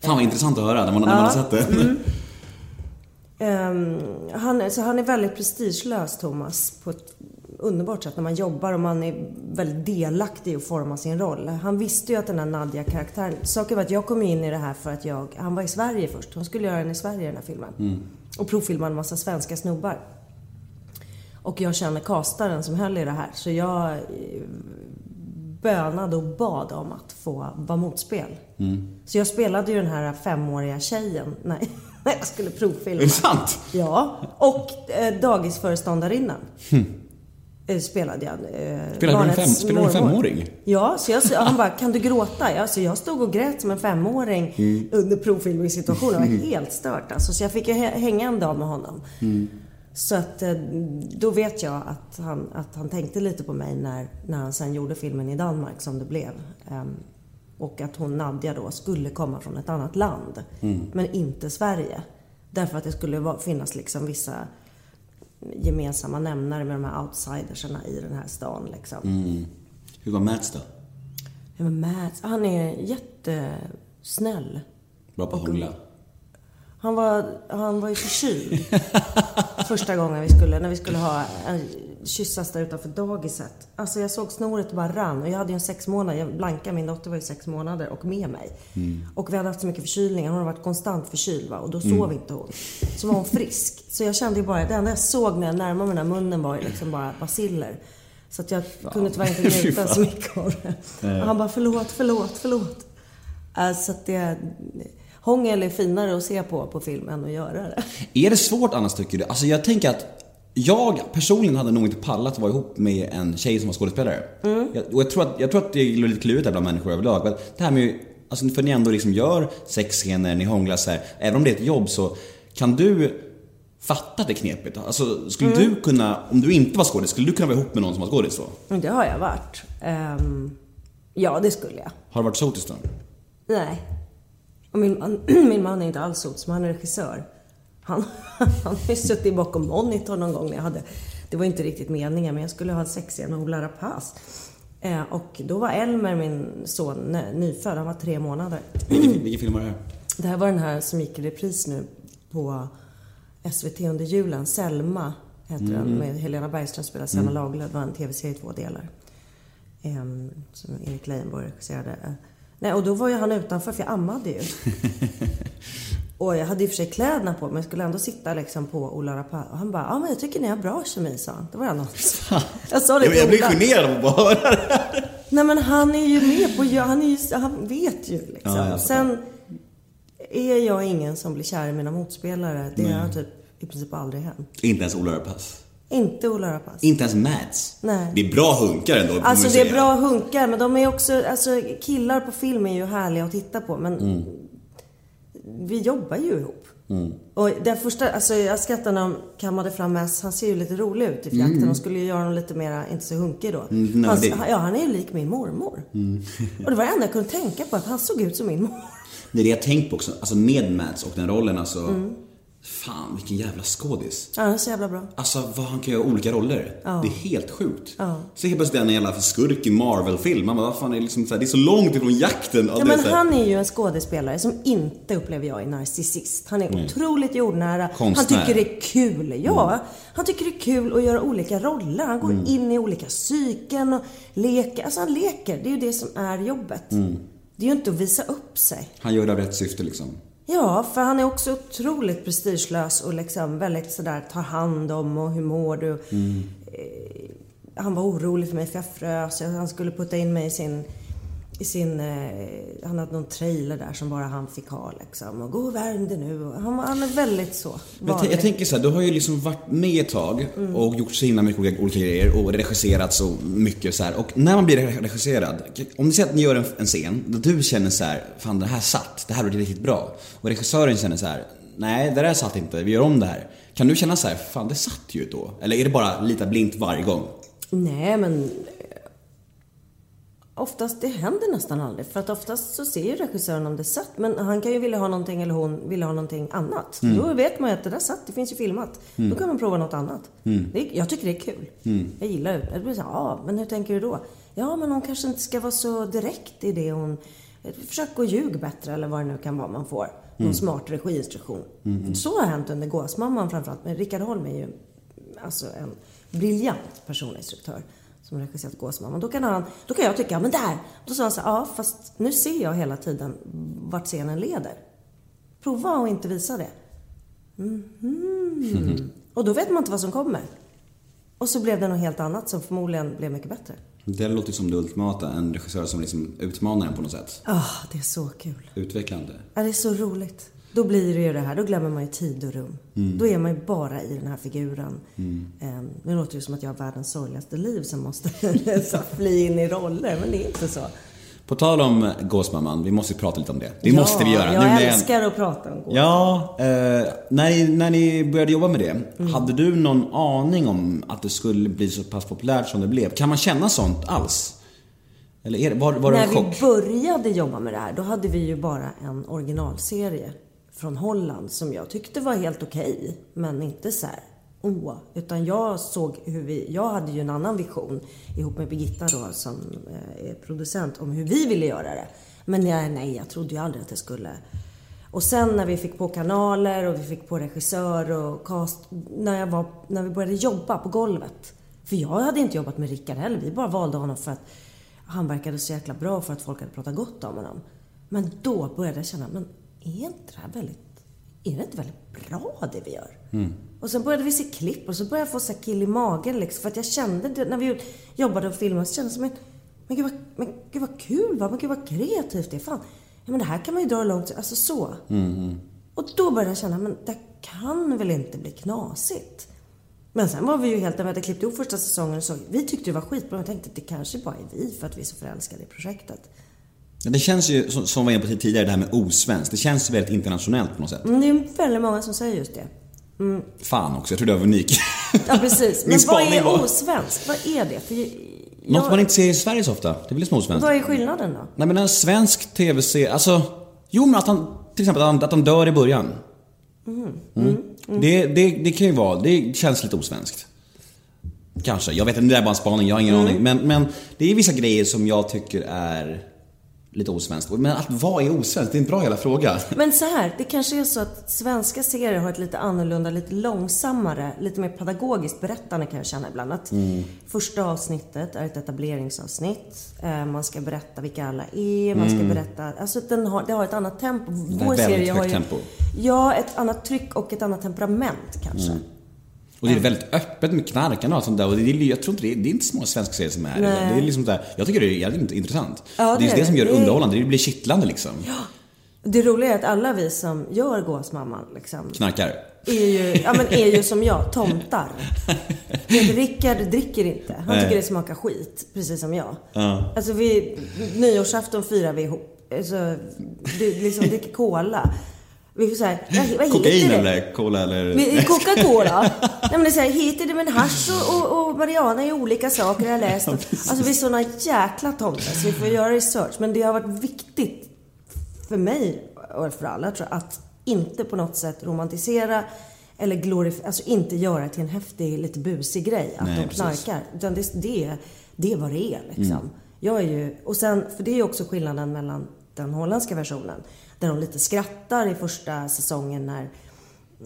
Fan vad intressant att höra när man, när man har sett det. Mm. [LAUGHS] Ehm, han, är- så han är väldigt prestigelös, Thomas, på ett underbart sätt när man jobbar och man är väldigt delaktig i att forma sin roll. Han visste ju att den här Nadja-karaktären... Saken var att jag kom in i det här för att jag... Han var i Sverige först. Hon skulle göra den i Sverige, den här filmen. Och provfilma en massa svenska snubbar. Och jag känner kastaren som höll i det här. Så jag eh, bönade och bad om att få vara motspel. Så jag spelade ju den här femåriga tjejen när, [LAUGHS] när jag skulle provfilma. Är det sant? Ja. Och eh, dagisföreståndarinnan. Eh, Spelade jag. Eh, Spelade du en barnets fem- spelade du en femåring? Ja, så jag, han bara, [LAUGHS] kan du gråta? Ja, så jag stod och grät som en femåring Mm. under provfilmningssituationen. Det var helt stört alltså. Så jag fick ju hä- hänga en dag med honom. Mm. Så att eh, då vet jag att han, att han tänkte lite på mig när, när han sen gjorde filmen i Danmark som det blev. Ehm, och att hon, Nadja då, skulle komma från ett annat land. Men inte Sverige. Därför att det skulle finnas liksom vissa gemensamma nämnare med de här outsidersarna i den här stan liksom. Hur var Mats då? Ja, men Mats, han är jättesnäll. Bra på att hångla? Han var, han var ju förkyld. [LAUGHS] Första gången vi skulle, när vi skulle ha en kyssas där utanför dagiset. Alltså jag såg snoret bara rann och jag hade ju en sex månader, jag- Blanka min dotter var ju sex månader och med mig. Och vi hade haft så mycket förkylningar, hon har varit konstant förkyld va? och då sov inte hon. Så var hon frisk. Så jag kände ju bara, det enda jag såg när jag närmade mig den här munnen var liksom bara basiller. Så att jag kunde tyvärr inte [LAUGHS] njuta fan. så mycket av det. Och han bara, förlåt, förlåt, förlåt. Äh, Så att det... Hångel är finare att se på på film än att göra det. Är det svårt annars tycker du? Alltså jag tänker att jag personligen hade nog inte pallat att vara ihop med en tjej som var skådespelare. Jag, och jag tror, att, jag tror att det är lite klurigt där bland människor överlag. Men det här med, alltså för ni ändå liksom gör sexscener, ni hånglar så här. Även om det är ett jobb så kan du fatta att det knepigt? Alltså skulle du kunna, om du inte var skådis, skulle du kunna vara ihop med någon som var skådis då? Men Det har jag varit. Ehm, ja, det skulle jag. Har det varit sotis då? Nej. Och min man, [CLEARS THROAT] min man är inte alls sot, som han är regissör. Han, [LAUGHS] han har ju suttit bakom monitor någon gång när jag hade... Det var inte riktigt meningen, men jag skulle ha en sexscen med Ola Rapace. Eh, och då var Elmer, min son, ny- nyfödd. Han var tre månader. Vilken, vilken film var det här? Det här var den här som gick i repris nu på SVT under julen. Selma heter den. Med Helena Bergström spelar Selma Lagerlöf. Det var en tv-serie i två delar. Ehm, som Erik Leijonborg regisserade. Eh, Nej, och då var ju han utanför för jag ammade ju. [LAUGHS] och jag hade i och för sig kläderna på men jag skulle ändå sitta liksom på Ola Rapace. Och han bara, ja men jag tycker ni har bra kemi sa han. Det var ändå [LAUGHS] Jag sa det till jag blir generad av att höra det. Nej men han är ju med på, han, är ju, han vet ju liksom. Ja, ja. Sen är jag ingen som blir kär i mina motspelare. Det har typ i princip aldrig hänt. Inte ens Ola Rapace. Inte Ola Rapace. Inte ens Mads. Nej. Det är bra hunkar ändå. Alltså det är bra hunkar men de är också, alltså killar på film är ju härliga att titta på men Mm. Vi jobbar ju ihop. Och den första, alltså jag skrattar när de kammade fram Mess, han ser ju lite rolig ut i fjakten. De skulle ju göra honom lite mera, inte så hunkig då. Mm, han, ja, han är ju lik min mormor. Och det var det enda jag kunde tänka på, att han såg ut som min mormor. Det är det jag tänkt på också, alltså med Mads och den rollen alltså. Mm. Fan vilken jävla skådis. Ja, han är så jävla bra. Alltså vad han kan göra olika roller. Det är helt sjukt. Så helt plötsligt är han en jävla skurk i en Marvel-film. Man bara, vad fan är det liksom så här, det är så långt ifrån jakten. Ja, men han är ju en skådespelare som inte upplever jag är narcissist. Han är otroligt jordnära. Konstnär. Han tycker det är kul. Ja, han tycker det är kul att göra olika roller. Han går in i olika psyken och leker. Alltså han leker. Det är ju det som är jobbet. Det är ju inte att visa upp sig. Han gör det av rätt syfte liksom. Ja, för han är också otroligt prestigelös och liksom väldigt sådär tar hand om och hur mår du? Eh, han var orolig för mig för jag frös. Han skulle putta in mig i sin, i sin eh, han hade någon trailer där som bara han fick ha liksom. Och gå och värm dig nu. Han, han är väldigt så. Jag, jag tänker så här, du har ju liksom varit med ett tag Mm. och gjort så himla mycket olika, olika grejer och regisserat så mycket så här. Och när man blir regisserad, om du säger att ni gör en, en scen där du känner så här, fan det här satt, det här blev riktigt bra. Och regissören känner så här, nej det där satt inte, vi gör om det här. Kan du känna så här, fan det satt ju då? Eller är det bara lita blint varje gång? Nej, men... Oftast, det händer nästan aldrig. För att oftast så ser ju regissören om det satt. Men han kan ju vilja ha någonting eller hon vill ha någonting annat. Då vet man ju att det där satt, det finns ju filmat. Då kan man prova något annat. Det, är- jag tycker det är kul. Jag gillar det. Jag blir så här, ja, men hur tänker du då? Ja, men hon kanske inte ska vara så direkt i det hon... Försök att ljug bättre eller vad det nu kan vara man får. Någon smart regiinstruktion. Så har hänt under Gåsmamman framförallt. Men Rickard Holm är ju alltså en briljant personinstruktör som regisserat Gåsmamman. Då kan, han, då kan jag tycka, men där! Då sa han så här, ja fast nu ser jag hela tiden vart scenen leder. Prova att inte visa det. Mhm. [LAUGHS] Och då vet man inte vad som kommer. Och så blev det något helt annat som förmodligen blev mycket bättre. Det låter som det ultimata, en regissör som liksom utmanar en på något sätt. Ah, det är så kul. Utvecklande. Ja, det är så roligt. Då blir det ju det här, då glömmer man ju tid och rum. Då är man ju bara i den här figuren. Ehm, nu låter det som att jag har världens sorgligaste liv som måste [LAUGHS] fly in i roller, men det är inte så. På tal om Gåsmamman, vi måste ju prata lite om det. Det måste vi göra. Jag Nu när älskar att prata om gås. Ja, eh, när, ni, när ni började jobba med det, hade du någon aning om att det skulle bli så pass populärt som det blev? Kan man känna sånt alls? Eller är det, var, var det När en vi chock? började jobba med det här, då hade vi ju bara en originalserie från Holland som jag tyckte var helt okej, men inte så här, åh. Utan jag såg hur vi, jag hade ju en annan vision ihop med Birgitta då som eh, är producent om hur vi ville göra det. Men jag, nej, jag trodde ju aldrig att det skulle och sen när vi fick på kanaler och vi fick på regissör och cast, när, jag var, när vi började jobba på golvet För jag hade inte jobbat med Rickard heller. Vi bara valde honom för att han verkade så jäkla bra för att folk hade pratat gott om honom. Men då började jag känna, men är inte det här väldigt, är det inte väldigt bra det vi gör? Och sen började vi se klipp och så började jag få så kill i magen liksom. För att jag kände det, när vi jobbade och filmade så kände jag som en, men gud vad, men gud vad kul va? Men gud vad kreativt det är. Fan, ja, men det här kan man ju dra långt, alltså så. Och då började jag känna, men det kan väl inte bli knasigt? Men sen var vi ju helt, när vi hade klippt ihop första säsongen så, vi tyckte det var skitbra. Men jag tänkte att det kanske bara är vi för att vi är så förälskade i projektet. Det känns ju, som, vi var inne på tidigare, det här med osvenskt. Det känns väldigt internationellt på något sätt. Men det är väldigt många som säger just det. Fan också, jag trodde jag var unik. Ja, precis. [LAUGHS] Men vad är osvenskt? Vad är det? För jag, Något man inte ser i Sverige så ofta. Det är väl som osvenskt? Vad är skillnaden då? Nej men en svensk tv-serie, alltså... Jo men att han, till exempel att han, att han dör i början. Mm. Det, det, det kan ju vara, det känns lite osvenskt. Kanske, jag vet inte, det är bara en spaning, jag har ingen aning. Men, men det är vissa grejer som jag tycker är lite osvenskt. Men att vad är osvenskt? Det är en bra jävla fråga. Men så här, det kanske är så att svenska serier har ett lite annorlunda, lite långsammare, lite mer pedagogiskt berättande kan jag känna ibland. Att Första avsnittet är ett etableringsavsnitt. Eh, Man ska berätta vilka alla är, man ska berätta... Alltså den har, det har ett annat tempo. Vår serie har ju... tempo. Ja, ett annat tryck och ett annat temperament kanske. Och det är väldigt öppet med knarkarna och sånt där. Och det är, jag tror inte det är, det är inte så många svenska serier som är det. Är liksom där, jag tycker det är jävligt intressant. Ja, det är det det som gör det underhållande. Det blir kittlande liksom. Det roliga är att alla vi som gör Gåsmamman liksom, Knarkar. är ju, ja, men är ju som jag, tomtar. [LAUGHS] Rickard dricker inte. Han tycker det smakar skit, precis som jag. Ja. Alltså vi, nyårsafton firar vi ihop. Alltså, det, liksom dricker cola. Vi får säga, vad, Kokain det? eller cola eller... [LAUGHS] Coca-Cola. Nej men det är så här, heter det men hasch och, och, och marijuana är olika saker jag har läst. [LAUGHS] Alltså vi är såna jäkla tomtar så vi får göra research. Men det har varit viktigt för mig och för alla tror jag, att inte på något sätt romantisera eller glorifiera, alltså inte göra det till en häftig, lite busig grej att Nej, de precis. Mm. knarkar. Utan det, det, det är vad det är liksom. Jag är ju, och sen, för det är ju också skillnaden mellan den holländska versionen. Där de lite skrattar i första säsongen när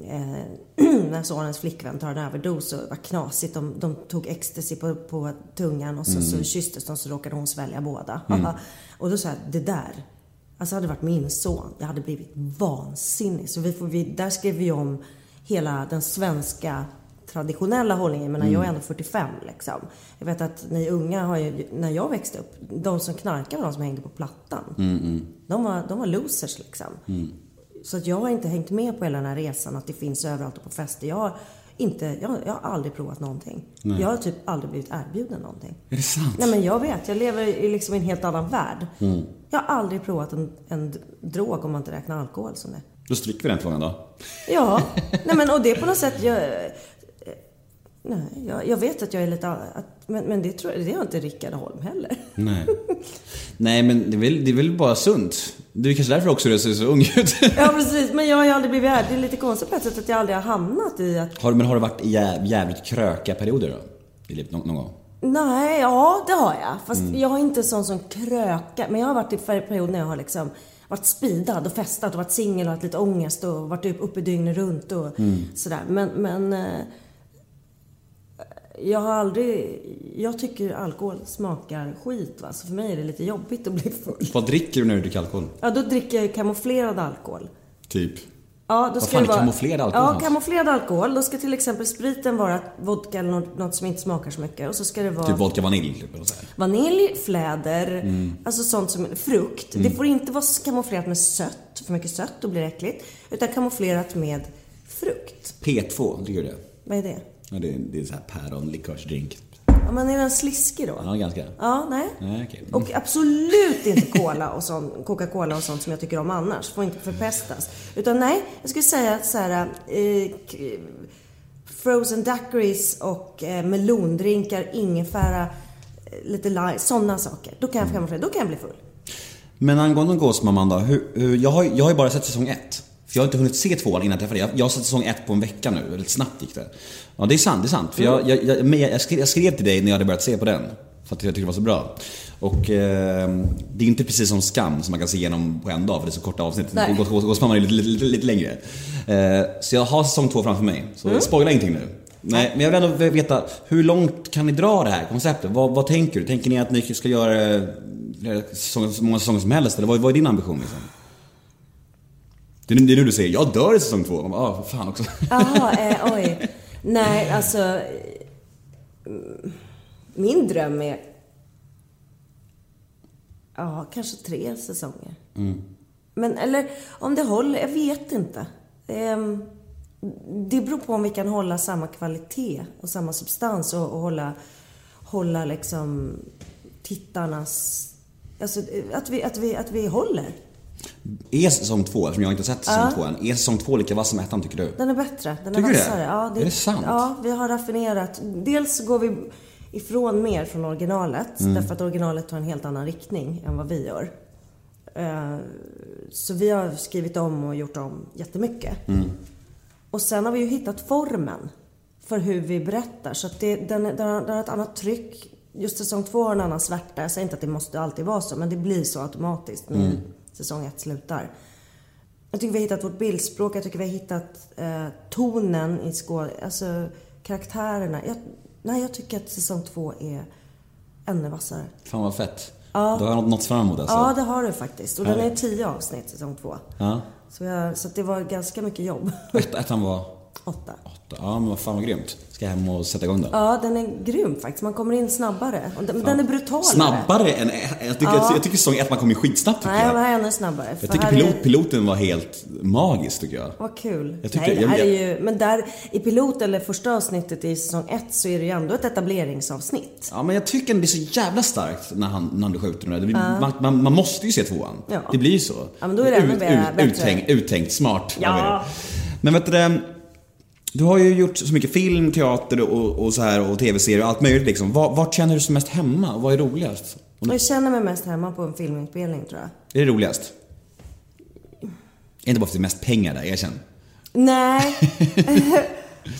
eh, [CLEARS THROAT] när sonens flickvän tar en överdos och vad knasigt. De, de tog ecstasy på, på tungan och så, så kysstes de så råkade hon svälja båda. och då sa jag, det där. Alltså hade det varit min son, jag hade blivit vansinnig. Så vi får, vi, där skrev vi om hela den svenska traditionella hållningen. Men jag är ändå 45 liksom. Jag vet att ni unga har ju, när jag växte upp, de som knarkade var de som hängde på plattan. De, var, de var losers liksom. Så att jag har inte hängt med på hela den här resan att det finns överallt och på fester. Jag har, inte, jag, jag har aldrig provat någonting. Jag har typ aldrig blivit erbjuden någonting. Är det sant? Nej men jag vet, jag lever i liksom en helt annan värld. Jag har aldrig provat en, en drog om man inte räknar alkohol som det. Då stryker vi den frågan då. Ja, [LAUGHS] nej men och det på något sätt, jag, nej, jag, jag vet att jag är lite, att, men, men det tror jag, det har inte Rickard Holm heller. Nej. [LAUGHS] Nej men det är, väl, det är väl bara sunt. Det är kanske därför också du ser så ung ut. [LAUGHS] Ja precis, men jag har ju aldrig blivit värd. Det är lite konstigt på ett sätt att jag aldrig har hamnat i att Har, men har du varit i jä, jävligt kröka perioder då? I livet någon, någon gång? Nej, ja det har jag. Fast jag är inte sån som krökar. Men jag har varit i en period när jag har liksom varit speedad och festat och varit singel och haft lite ångest och varit upp- uppe dygnet runt och sådär. Men, men eh, jag har aldrig... Jag tycker alkohol smakar skit va. Så för mig är det lite jobbigt att bli full. Vad dricker du när du dricker alkohol? Ja, då dricker jag kamouflerad alkohol. Typ? Ja, då Vad ska fan det är kamouflerad alkohol Ja, kamouflerad alkohol. Då ska till exempel spriten vara vodka eller något, som inte smakar så mycket. Och så ska det vara... Typ vodka vanilj? Typ. Vanilj, fläder, Mm. alltså sånt som frukt. Det får inte vara kamouflerat med sött, för mycket sött, då blir det äckligt. Utan kamouflerat med frukt. P2, tycker du det? Vad är det? Ja, det, är, det är så här päron, likörsdrink. Ja, men är den sliskig då? Ja, ganska. Ja, nej. Nej, okej. Och absolut inte cola och sånt, Coca-Cola och sånt som jag tycker om annars. Får inte förpestas. Utan nej, jag skulle säga så här. Eh, frozen daiquiris och eh, melondrinkar, ingefära, eh, lite lime, sådana saker. Då kan jag, mm. då kan jag bli full. Men angående Gåsmamman då. Hur, hur, jag, har, jag har ju bara sett säsong ett. För jag har inte hunnit se tvåan innan jag träffade dig. Jag, jag har sett säsong ett på en vecka nu. Väldigt snabbt gick det. Ja, det är sant. Det är sant. För jag, jag, jag, jag, skrev, skrev till dig när jag hade börjat se på den. För att jag tyckte det var så bra. Och eh, det är inte precis som Skam som man kan se igenom på en dag för det är så korta avsnitt. Gåsmamman är lite, lite, lite, längre. Eh, så jag har säsong två framför mig. Så spoila ingenting nu. Nej, men jag vill ändå veta, hur långt kan ni dra det här konceptet? Vad, vad tänker du? Tänker ni att ni ska göra så så många säsonger som helst? Eller vad, vad är din ambition liksom? Det är, det är nu du säger, jag dör i säsong två. Bara, ah, fan också. [LAUGHS] Jaha, eh, oj. Nej, alltså... eh, Min dröm är... Ja, kanske tre säsonger. Men, eller om det håller, jag vet inte. Ehm, Det beror på om vi kan hålla samma kvalitet och samma substans och, och hålla, hålla liksom tittarnas... Alltså att vi, att vi, att vi håller. Är säsong två, eftersom jag inte har sett säsong två än, är säsong två lika vass som ettan tycker du? Den är bättre. Den är Tycker det? vassare. Ja, Är det sant? Ja, vi har raffinerat. Dels går vi ifrån mer från originalet. Mm. Därför att originalet har en helt annan riktning än vad vi gör. Eh, Så vi har skrivit om och gjort om jättemycket. Mm. Och sen har vi ju hittat formen för hur vi berättar. Så att det, den, den, har, den har ett annat tryck. Just säsong två har en annan svärta. Jag säger inte att det måste alltid vara så, men det blir så automatiskt Mm. Säsong ett slutar. Jag tycker vi har hittat vårt bildspråk, jag tycker vi har hittat eh, tonen i skål... Alltså karaktärerna. Jag, nej, jag tycker att säsong två är ännu vassare. Fan vad fett. Då har jag nått fram emot alltså. Ja, det har du faktiskt. Och den är Härligt. tio avsnitt, säsong två. Ja. Så, jag, så det var ganska mycket jobb. Ett, ettan var Åtta. åtta. Ja men vad fan vad grymt. Ska jag hem och sätta igång den? Ja, den är grym faktiskt. Man kommer in snabbare. Och den, den är brutalare. Snabbare än... Jag tycker, jag tycker säsong ett man kom in skitsnabbt tycker Nej, jag. den här är ännu snabbare. Jag tycker pilot, är- piloten var helt magisk tycker jag. Vad kul. Jag tyckte- Nej, det här jag- är ju, men där i pilot eller första avsnittet i säsong ett så är det ju ändå ett etableringsavsnitt. Ja men jag tycker det är så jävla starkt när han, när han skjuter den där. Blir- man, man, man måste ju se tvåan. Ja. Det blir ju så. Ja, men då är det ännu ut, bättre- ut, bättre. uttänkt, uttänkt, smart. Ja. Men vet du det, Du har ju gjort så mycket film, teater och, och så här och tv-serier och allt möjligt liksom. Var, vart känner du dig som mest hemma? och Vad är roligast? Jag känner mig mest hemma på en filminspelning tror jag. Är det roligast? Inte bara för att det är mest pengar där, erkänn. Nej. [LAUGHS]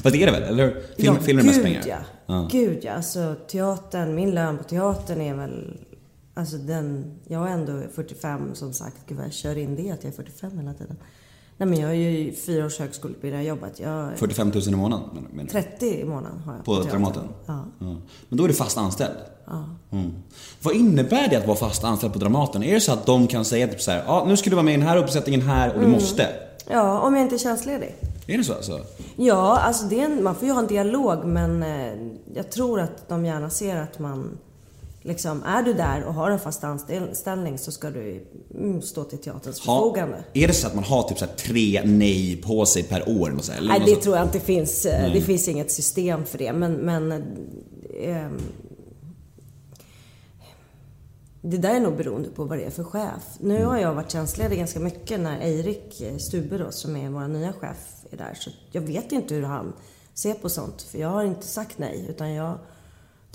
Fast det är det väl, eller hur? Film, ja, film är mest pengar. Ja. Ja. Gud ja. Alltså teatern, min lön på teatern är väl... Alltså den... Jag är ändå 45 som sagt. Gud vad jag kör in det att jag är 45 hela tiden. Nej men jag är ju fyra års högskoleutbildning, jag har jobbat. Jag är 45 000 i månaden? Men, men, 30 i månaden har jag på. Dramaten? Ja. Men då är du fast anställd? Mm. Vad innebär det att vara fast anställd på Dramaten? Är det så att de kan säga typ så här, ja nu ska du vara med i den här uppsättningen här och du Mm. måste? Ja, om jag inte är tjänstledig. Är det så alltså? Ja, alltså det en, man får ju ha en dialog men eh, jag tror att de gärna ser att man liksom, är du där och har en fast anställning så ska du mm, stå till teaterns Ha, förfogande. är det så att man har typ så tre nej på sig per år? eller så eller Nej, något det sånt? tror jag inte finns. eh, Det finns inget system för det. Men, men eh, det där är nog beroende på vad det är för chef. Nu har jag varit tjänstledig ganska mycket när Eirik eh, Stube då, som är vår nya chef, är där. Så jag vet inte hur han ser på sånt. För jag har inte sagt nej. Utan jag,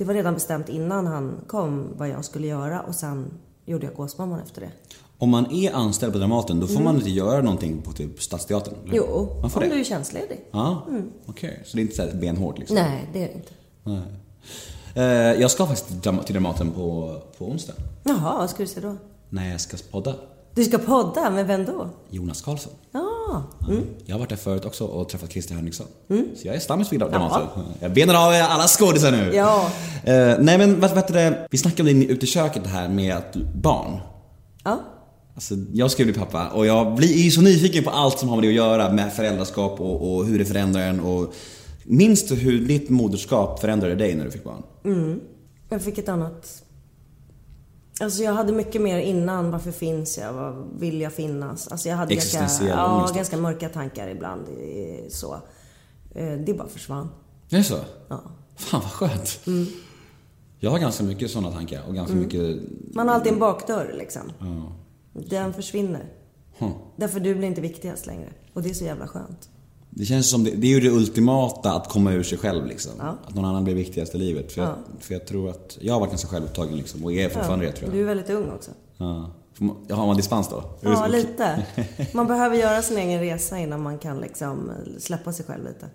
det var redan bestämt innan han kom vad jag skulle göra. Och sen gjorde jag Gåsmamman efter det. Om man är anställd på Dramaten, då får man inte göra någonting på typ Stadsteatern? eller? Mm. Jo, man får om det? du är tjänstledig. Ja, okej. Så det är inte så här benhårt liksom? Nej, det är det inte. Nej. Eh, jag ska faktiskt till Dram- till Dramaten på, på onsdag. Jaha, vad ska du säga då? När jag ska podda. Du ska podda, med vem då? Jonas Karlsson. Ja, Jag har varit där förut också och träffat Christer Henriksson. Så jag är stammis vid Dramaten. Jag benar av alla skådisar nu. Ja. Eh, nej men vad vet du det? Vi snackade om det ute i köket här med att barn. ja. Alltså, jag ska bli pappa och jag blir ju så nyfiken på allt som har med det att göra med föräldraskap och, och hur det förändrar en och Minns du hur ditt moderskap förändrade dig när du fick barn? Jag fick ett annat... Alltså jag hade mycket mer innan. Varför finns jag? Vad vill jag finnas? Alltså jag hade ganska, ja, ganska mörka tankar ibland. Så. Eh, Det bara försvann. Är det så? Ja. Fan vad skönt. Jag har ganska mycket sådana tankar och ganska mycket... Man har alltid en bakdörr liksom. Den försvinner. Därför du blir inte viktigast längre. Och det är så jävla skönt. Det känns som det, det är ju det ultimata att komma ur sig själv liksom. Ja. Att någon annan blir viktigast i livet. För jag, Ja. för jag tror att, jag har varit ganska självupptagen liksom och är fortfarande det tror jag. Du är väldigt ung också. Ja. Har man dispens då? Ja, lite. [LAUGHS] Man behöver göra sin egen resa innan man kan liksom släppa sig själv lite.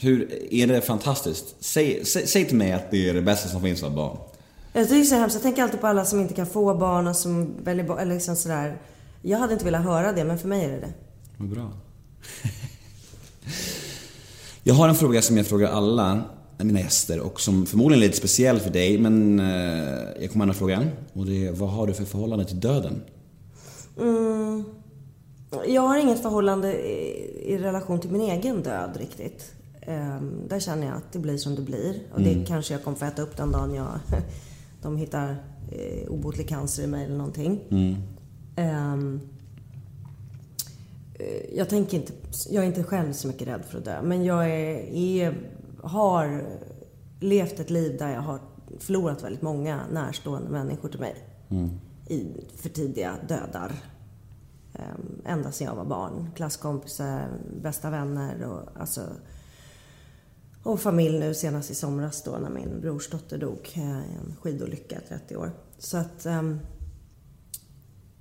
Hur, är det fantastiskt? Säg, säg, säg till mig att det är det bästa som finns av barn. Jag tycker det är så hemskt. Jag tänker alltid på alla som inte kan få barn och som väljer barn, eller liksom sådär. Jag hade inte velat höra det, men för mig är det det. Vad bra. [LAUGHS] Jag har en fråga som jag frågar alla mina gäster och som förmodligen är lite speciell för dig men eh, jag kommer med frågan. Och det är, vad har du för förhållande till döden? Mm, jag har inget förhållande i, i relation till min egen död riktigt. Ehm, där känner jag att det blir som det blir. Och det kanske jag kommer få äta upp den dagen jag, [LAUGHS] de hittar eh, obotlig cancer i mig eller någonting. Ehm, eh, jag tänker inte, jag är inte själv så mycket rädd för att dö. Men jag är, är, har levt ett liv där jag har förlorat väldigt många närstående människor till mig. I för tidiga dödar. Um, ända sedan jag var barn. Klasskompisar, bästa vänner och alltså... Och familj nu senast i somras då när min brorsdotter dog eh, i en skidolycka, 30 år. Så att... ehm,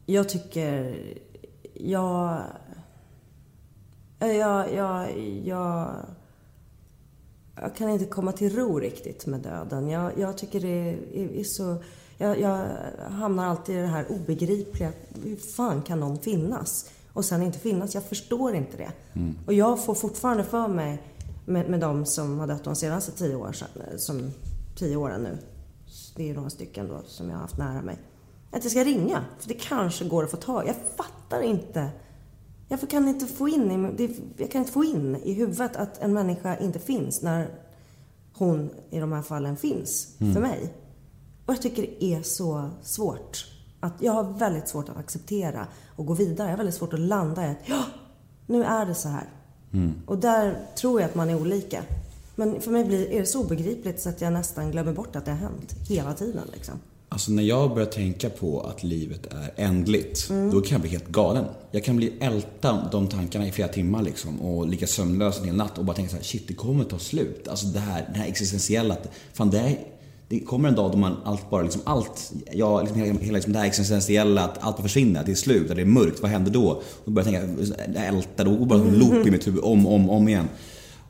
jag tycker... Jag... Jag, jag, jag... Jag kan inte komma till ro riktigt med döden. Jag, jag tycker det är, är så... Jag, jag hamnar alltid i det här obegripliga. Hur fan kan någon finnas? Och sen inte finnas. Jag förstår inte det. Och jag får fortfarande för mig med, med de som har dött de senaste tio, år, sedan- som, tio åren nu. Det är några stycken då som jag har haft nära mig. Att jag ska ringa. För det kanske går att få tag Jag fattar inte. Jag kan inte få in i, jag kan inte få in i huvudet att en människa inte finns när hon i de här fallen finns för mig. Och jag tycker det är så svårt. Att jag har väldigt svårt att acceptera och gå vidare. Jag har väldigt svårt att landa i att ja, nu är det så här. Och där tror jag att man är olika. Men för mig blir, är det så obegripligt så att jag nästan glömmer bort att det har hänt hela tiden. Liksom. Alltså när jag börjar tänka på att livet är ändligt, då kan jag bli helt galen. Jag kan bli älta de tankarna i flera timmar liksom och ligga sömnlös en hel natt och bara tänka så här: shit det kommer ta slut. Alltså det här, det här existentiella, att fan det här, det kommer en dag då man allt bara liksom allt, ja liksom hela, hela liksom det här existentiella, att allt bara försvinner, att det är slut, att det är mörkt, vad händer då? Och börjar tänka, älta, då går bara en loop i mitt huvud om, om, om igen.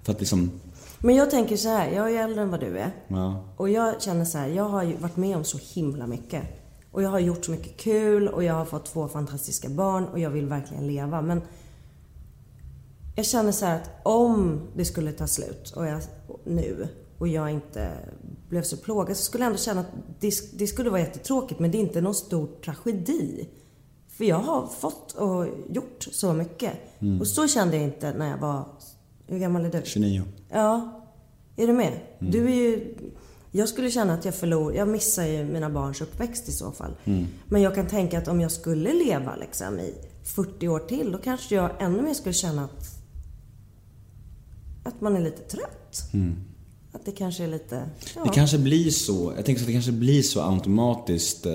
För att liksom, Men jag tänker så här, jag är äldre än vad du är. ja. Och jag känner så här, jag har ju varit med om så himla mycket. Och jag har gjort så mycket kul och jag har fått två fantastiska barn och jag vill verkligen leva. Men jag känner så här att om det skulle ta slut och jag, nu och jag inte blev så plågad så skulle jag ändå känna att det, det skulle vara jättetråkigt men det är inte någon stor tragedi. För jag har fått och gjort så mycket. Och så kände jag inte när jag var... Hur gammal är du? 29. Ja. Är du med? Du är ju... Jag skulle känna att jag förlor... Jag missar ju mina barns uppväxt i så fall. Men jag kan tänka att om jag skulle leva liksom i 40 år till, då kanske jag ännu mer skulle känna att... Att man är lite trött. Att det kanske är lite... Ja. Det kanske blir så, jag tänker att det kanske blir så automatiskt.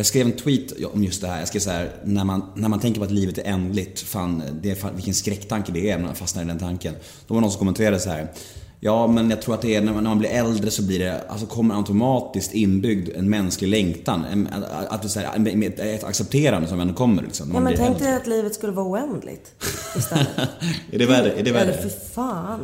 Jag skrev en tweet om just det här. Jag skrev så här, när man, när man tänker på att livet är ändligt, fan, det är fan vilken skräcktanke det är när man fastnar i den tanken. Då var någon som kommenterade så här. Ja, men jag tror att det är när man, när man blir äldre så blir det, alltså kommer automatiskt inbyggd en mänsklig längtan. En, att, att, så här, ett accepterande som ändå kommer liksom. Ja, men tänk dig att livet skulle vara oändligt istället. [LAUGHS] Är det värre? Är det värre? för fan.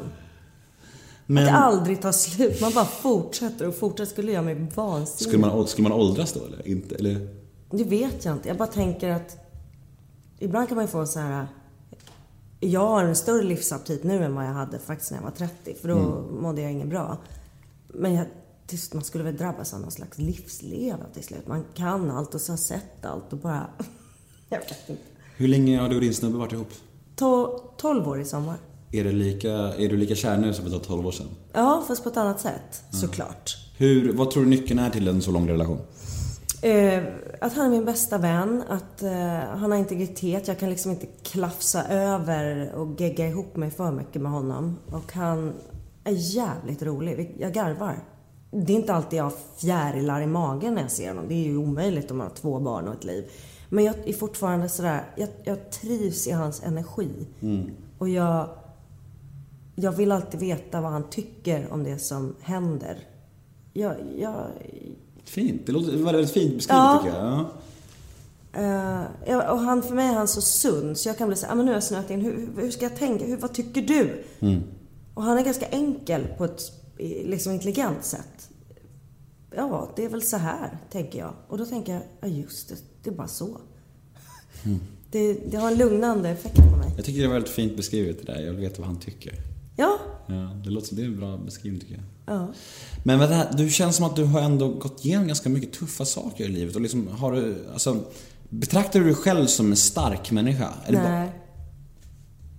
Men Att det aldrig tar slut. Man bara fortsätter och fortsätter. skulle göra mig vansinnig. skulle man, skulle man åldras då eller? Inte, eller? Det vet jag inte. Jag bara tänker att ibland kan man ju få så här. Jag har en större livsaptit nu än vad jag hade faktiskt när jag var 30. För då mådde jag inget bra. Men jag, till, man skulle väl drabbas av någon slags livsleda till slut. Man kan allt och så har sett allt och bara... [LAUGHS] jag vet inte. Hur länge har du och din snubbe varit ihop? To, 12 år i sommar. Är, det lika, är du lika kär nu som för 12 år sedan? Ja, fast på ett annat sätt. Såklart. Hur, vad tror du nyckeln är till en så lång relation? Eh, att han är min bästa vän, att eh, han har integritet. Jag kan liksom inte klafsa över och gegga ihop mig för mycket med honom. Och han är jävligt rolig. Jag garvar. Det är inte alltid jag fjärilar i magen när jag ser honom. Det är ju omöjligt om man har två barn och ett liv. Men jag är fortfarande sådär, jag, jag trivs i hans energi. Och jag, jag vill alltid veta vad han tycker om det som händer. Jag, jag, Fint. Det låter det var väldigt fint beskrivet Ja. tycker jag. Ja. Eh, ja, och han, för mig är han så sund så jag kan bli så här, ah, men nu har jag snöat in. Hur, hur ska jag tänka? Hur, vad tycker du? Och han är ganska enkel på ett liksom intelligent sätt. Ja, det är väl så här, tänker jag. Och då tänker jag, ja just det, det är bara så. Det, det har en lugnande effekt på mig. Jag tycker det var väldigt fint beskrivet det där. Jag vill veta vad han tycker. Ja, Ja, det låter det är en bra beskrivning tycker jag. ja. Men det här, du känns som att du har ändå gått igenom ganska mycket tuffa saker i livet och liksom har du, alltså Betraktar du dig själv som en stark människa? Det Nej. Bara,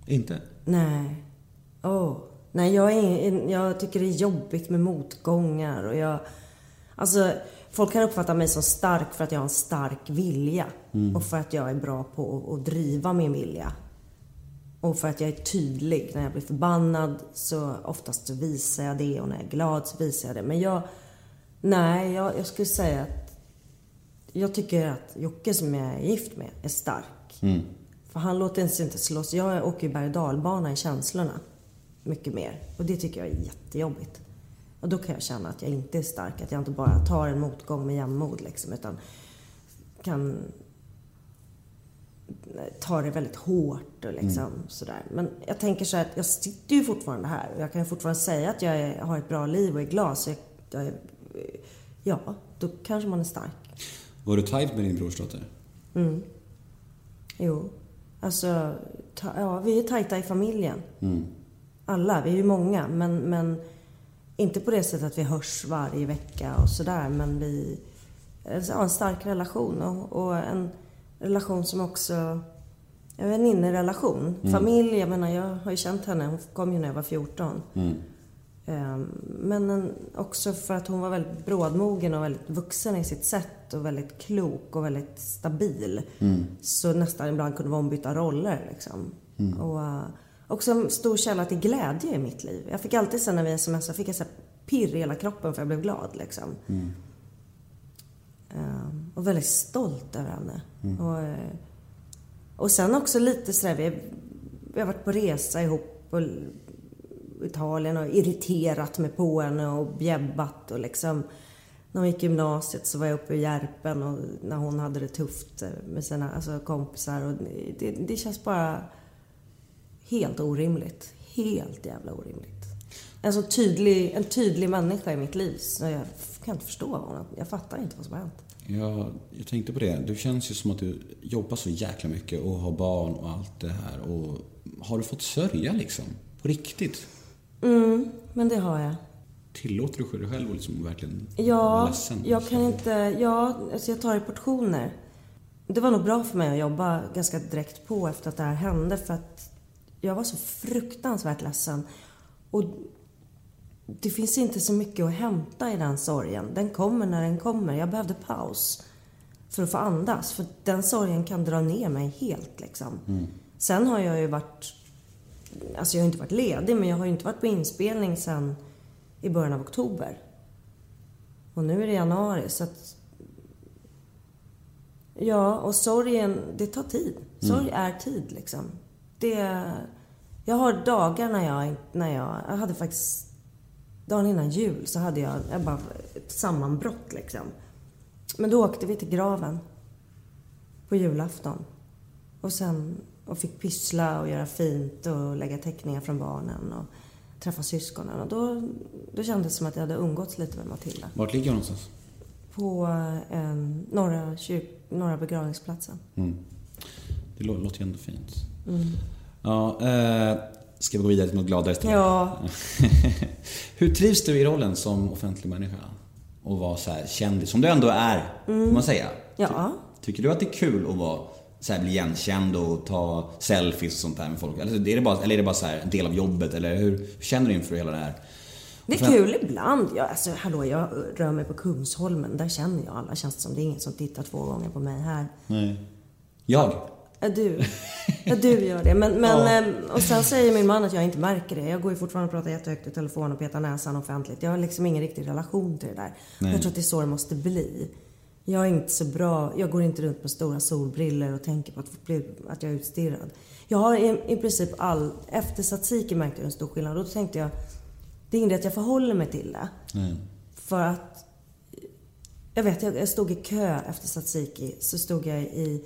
inte? Nej. Oh. Nej, jag, är, jag tycker det är jobbigt med motgångar och jag... Alltså, folk kan uppfatta mig som stark för att jag har en stark vilja. Och för att jag är bra på att, att driva min vilja. Och för att jag är tydlig. När jag blir förbannad så oftast så visar jag det och när jag är glad så visar jag det. Men jag... Nej, jag, jag skulle säga att jag tycker att Jocke som jag är gift med är stark. För han låter sig inte slåss. Jag åker ju berg dalbana i känslorna. Mycket mer. Och det tycker jag är jättejobbigt. Och då kan jag känna att jag inte är stark. Att jag inte bara tar en motgång med jämnmod liksom. Utan kan ta det väldigt hårt och liksom sådär. Men jag tänker så här att jag sitter ju fortfarande här. Och jag kan ju fortfarande säga att jag är, har ett bra liv och är glad. Så jag, jag är, ja, då kanske man är stark. Var du tajt med din brorsdotter? Jo. Alltså, ta, ja, vi är tajta i familjen. Alla, vi är ju många. Men, men inte på det sättet att vi hörs varje vecka och sådär. Men vi har en stark relation och, och en relation som också... En väninnerelation. Familj, jag menar, jag har ju känt henne. Hon kom ju när jag var 14. Ehm, Men en, också för att hon var väldigt brådmogen och väldigt vuxen i sitt sätt och väldigt klok och väldigt stabil. Så nästan ibland kunde vi ombyta roller liksom. Och eh, också en stor källa till glädje i mitt liv. Jag fick alltid sen när vi smsade, fick jag så pirr i hela kroppen för jag blev glad liksom. Ehm, och väldigt stolt över henne. Och, eh, och sen också lite sådär, vi, vi har varit på resa ihop och Italien och irriterat mig på henne och bjäbbat och liksom när hon gick gymnasiet så var jag uppe i Järpen och när hon hade det tufft eh, med sina alltså, kompisar och det, det känns bara helt orimligt. Helt jävla orimligt. En så tydlig, en tydlig människa i mitt liv så jag kan inte förstå honom. Jag fattar inte vad som har hänt. Ja, jag tänkte på det. Du känns ju som att du jobbar så jäkla mycket och har barn och allt det här. Och har du fått sörja liksom? På riktigt? Mm, men det har jag. Tillåter du dig själv att liksom verkligen vara Ja, ledsen? jag kan inte... Ja, alltså jag tar i portioner. Det var nog bra för mig att jobba ganska direkt på efter att det här hände för att jag var så fruktansvärt ledsen. Och det finns inte så mycket att hämta i den sorgen. Den kommer när den kommer. Jag behövde paus för att få andas. För den sorgen kan dra ner mig helt liksom. Sen har jag ju varit... Alltså jag har inte varit ledig, men jag har ju inte varit på inspelning sen i början av oktober. Och nu är det januari, så att... Ja, och sorgen, det tar tid. Sorg är tid, liksom. Det... Jag har dagar när jag, när jag... Jag hade faktiskt... Dagen innan jul så hade jag, jag bara ett sammanbrott, liksom. Men då åkte vi till graven. På julafton. Och sen... Och fick pyssla och göra fint och lägga teckningar från barnen och träffa syskonen. Och då, då kändes det som att jag hade umgåtts lite med Matilda. Vart ligger hon någonstans? På eh, norra, kyrk, norra begravningsplatsen. Det lå- låter ju ändå fint. Ja, eh, ska vi gå vidare till något gladare istället? Ja, [LAUGHS] Hur trivs du i rollen som offentlig människa? Och vara så här kändis, som du ändå är, får man säga. Ja. Ty- tycker du att det är kul att vara, så här, bli igenkänd och ta selfies och sånt där med folk? Eller är det bara, eller är det bara så här, en del av jobbet? Eller hur, hur känner du inför hela det här? det är kul ibland. Ja, alltså, hallå, jag rör mig på Kungsholmen. Där känner jag alla. Känns det som det är ingen som tittar två gånger på mig här. Nej. Jag? Ja, du. Ja, du gör det. Men, men, ehm, Och sen säger min man att jag inte märker det. Jag går ju fortfarande och pratar jättehögt i telefon och petar näsan offentligt. Jag har liksom ingen riktig relation till det där. Jag tror att det är så det måste bli. Jag är inte så bra. Jag går inte runt med stora solbriller och tänker på att, bli, att jag är utstirrad. Jag har i, i princip all... Efter Tsatsiki märkte jag en stor skillnad. Då tänkte jag, det är ingen att jag förhåller mig till det. För att jag vet, jag stod i kö efter Tsatsiki. Så stod jag i,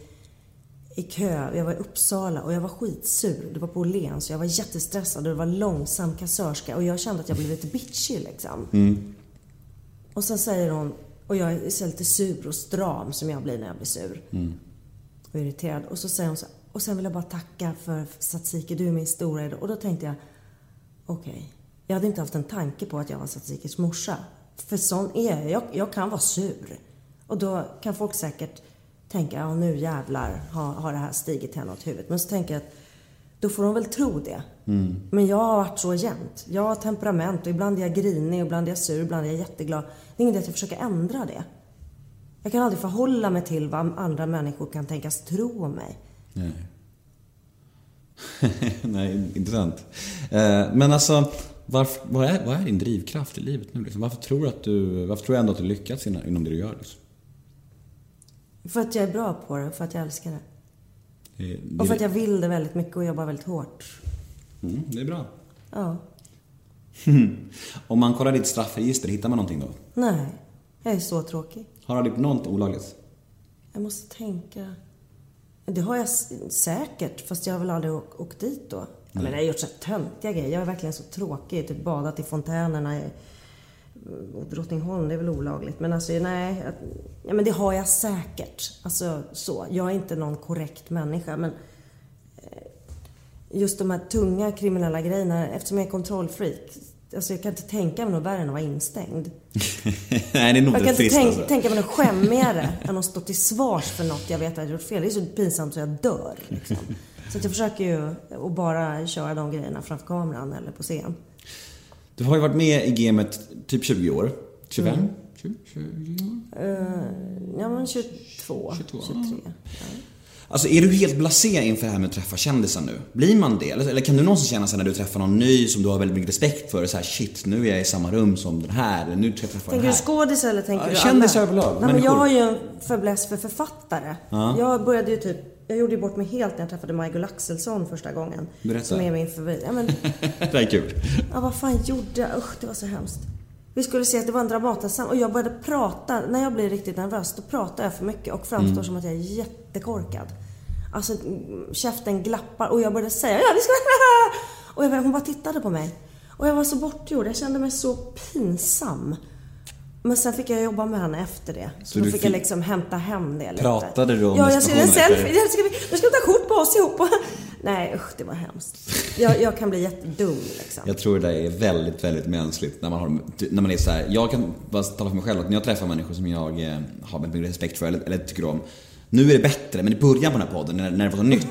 i kö. Jag var i Uppsala och jag var skitsur. Det var på Åhléns. Jag var jättestressad och det var långsam kassörska. Och jag kände att jag blev lite bitchig liksom. Och sen säger hon, och jag är så lite sur och stram som jag blir när jag blir sur. Och irriterad. Och så säger hon så här, och sen vill jag bara tacka för Tsatsiki, du är min stora idol. Och då tänkte jag, okej. Jag hade inte haft en tanke på att jag var Tsatsikics morsa. För sån är jag. jag. Jag kan vara sur. Och då kan folk säkert tänka, ja nu jävlar har, har det här stigit henne åt huvudet. Men så tänker jag att då får de väl tro det. Men jag har varit så jämt. Jag har temperament och ibland är jag grinig, och ibland är jag sur, ibland är jag jätteglad. Det är inget att jag försöker ändra det. Jag kan aldrig förhålla mig till vad andra människor kan tänkas tro om mig. Nej. [LAUGHS] Nej, intressant. Eh, Men alltså, varför, vad, är, vad är din drivkraft i livet nu? Liksom? Varför tror du att du, varför tror du ändå att du lyckats inom inom det du gör? Liksom? För att jag är bra på det, för att jag älskar det. Det, det, Och för att jag vill det väldigt mycket och jobbar väldigt hårt. mm, det är bra. Ja. [LAUGHS] Om man kollar ditt straffregister, hittar man någonting då? Nej, jag är så tråkig. Har du aldrig gjort något olagligt? Jag måste tänka. Det har jag säkert, fast jag har väl aldrig åkt dit då. Jag menar, jag har gjort så töntiga grejer. Jag är verkligen så tråkig. Typ badat i fontänerna och Drottningholm, det är väl olagligt. Men alltså, nej. Ja, men det har jag säkert. Alltså så. Jag är inte någon korrekt människa, men eh, just de här tunga kriminella grejerna, eftersom jag är kontrollfreak. Alltså jag kan inte tänka mig något värre än att vara instängd. [LAUGHS] Nej, det är nog Jag kan inte tänk, alltså. tänka mig något skämmigare [LAUGHS] än att stå till svars för något jag vet att jag gjort fel. Det är så pinsamt så jag dör. Liksom. [LAUGHS] Så jag försöker ju att bara köra de grejerna framför kameran eller på scen. Du har ju varit med i gamet typ 20 år. 25? Mm. 20, 20 år? Ja men 22, 22, 23. Alltså är du helt blasé inför det här med att träffa kändisar nu? Blir man det? Eller, eller kan du någonsin känna sig när du träffar någon ny som du har väldigt mycket respekt för, så här shit, nu är jag i samma rum som den här, nu ska jag träffa Tänker den du här. skådis eller tänker Ja, du kändisar överlag, Nej, men jag har ju en fäbless för författare. Jag började ju typ, jag gjorde ju bort mig helt när jag träffade Michael Axelsson första gången. Berätta. Som är min favorit. Ja, men, [LAUGHS] det är kul. Ja, vad fan gjorde jag? Usch, det var så hemskt. Vi skulle se att det var en Dramatasam och jag började prata. När jag blir riktigt nervös, då pratar jag för mycket och framstår Mm. som att jag är jättekorkad. Alltså, käften glappar och jag började säga ja, vi ska... [LAUGHS] Och jag, hon bara tittade på mig. Och jag var så bortgjord. Jag kände mig så pinsam. Men sen fick jag jobba med henne efter det. Så, Så då fick fick- jag liksom hämta hem det lite. Pratade du om Ja, jag ser en selfie. Jag ska, jag ska ta kort på oss ihop. [LAUGHS] Nej, usch, det var hemskt. Jag, jag kan bli jättedum liksom. Jag tror det där är väldigt, väldigt mänskligt när man, har, när man är så här. Jag kan bara tala för mig själv att när jag träffar människor som jag eh, har väldigt mycket respekt för eller, eller tycker om. Nu är det bättre, men i början på den här podden, när, när det var så nytt.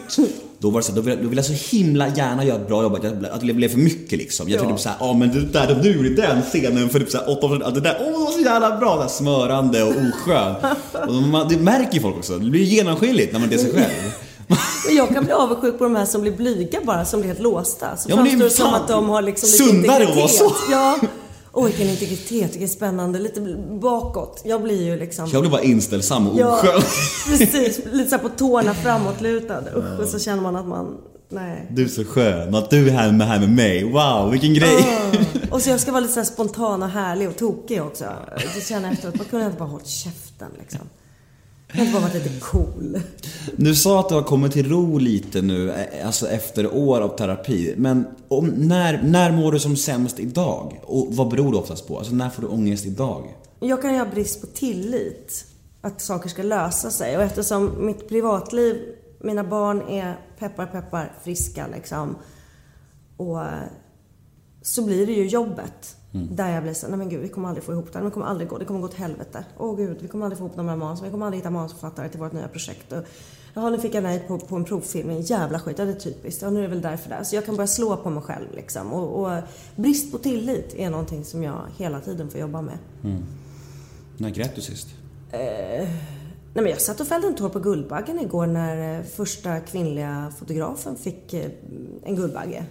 Då var det så här, då ville, då ville jag så himla gärna göra ett bra jobb, att, jag, att det blev för mycket liksom. Jag tyckte typ såhär, ja men det där du gjorde i den scenen för typ såhär åtta år sedan, det där, åh det var så jävla bra! Det där smörande och oskön. [LAUGHS] Och man, det märker ju folk också, det blir genomskinligt när man inte är sig själv. Men jag kan bli avundsjuk på de här som blir blyga bara, som blir helt låsta. Så Ja, framstår det som att de har liksom lite sundare att vara så. Ja. Åh, vilken integritet, vilken spännande. Lite bakåt. Jag blir ju liksom... Jag blir bara inställsam och Ja, oskön. [LAUGHS] precis. Lite så på tårna framåtlutad. Usch, och så känner man att man... Nej. Du är så skön, att du är här med, här med mig. Wow, vilken grej! Ah. [LAUGHS] Och så jag ska vara lite så spontan och härlig och tokig också. Det känner jag efteråt. Man kunde inte bara hållit käften liksom. Jag inte bara varit lite cool. Du sa att du har kommit till ro lite nu, eh, alltså efter år av terapi. Men om, när, när mår du som sämst idag? Och vad beror det oftast på? Alltså när får du ångest idag? Jag kan ju ha brist på tillit. Att saker ska lösa sig. Och eftersom mitt privatliv, mina barn är peppar peppar friska liksom. Och så blir det ju jobbet. Där jag blir så nej men gud, vi kommer aldrig få ihop det här. Det kommer aldrig gå. Det kommer gå åt helvete. Åh gud, vi kommer aldrig få ihop de här manus. Vi kommer aldrig hitta manusförfattare till vårt nya projekt. Och, Jaha, nu fick jag nej på, på en provfilm. En jävla skit. Ja, det är typiskt. Ja, nu är det väl därför där. Så jag kan börja slå på mig själv liksom. Och, och brist på tillit är någonting som jag hela tiden får jobba med. När grät du sist? Nej, men jag satt och fällde en tår på Guldbaggen igår när eh, första kvinnliga fotografen fick eh, en Guldbagge.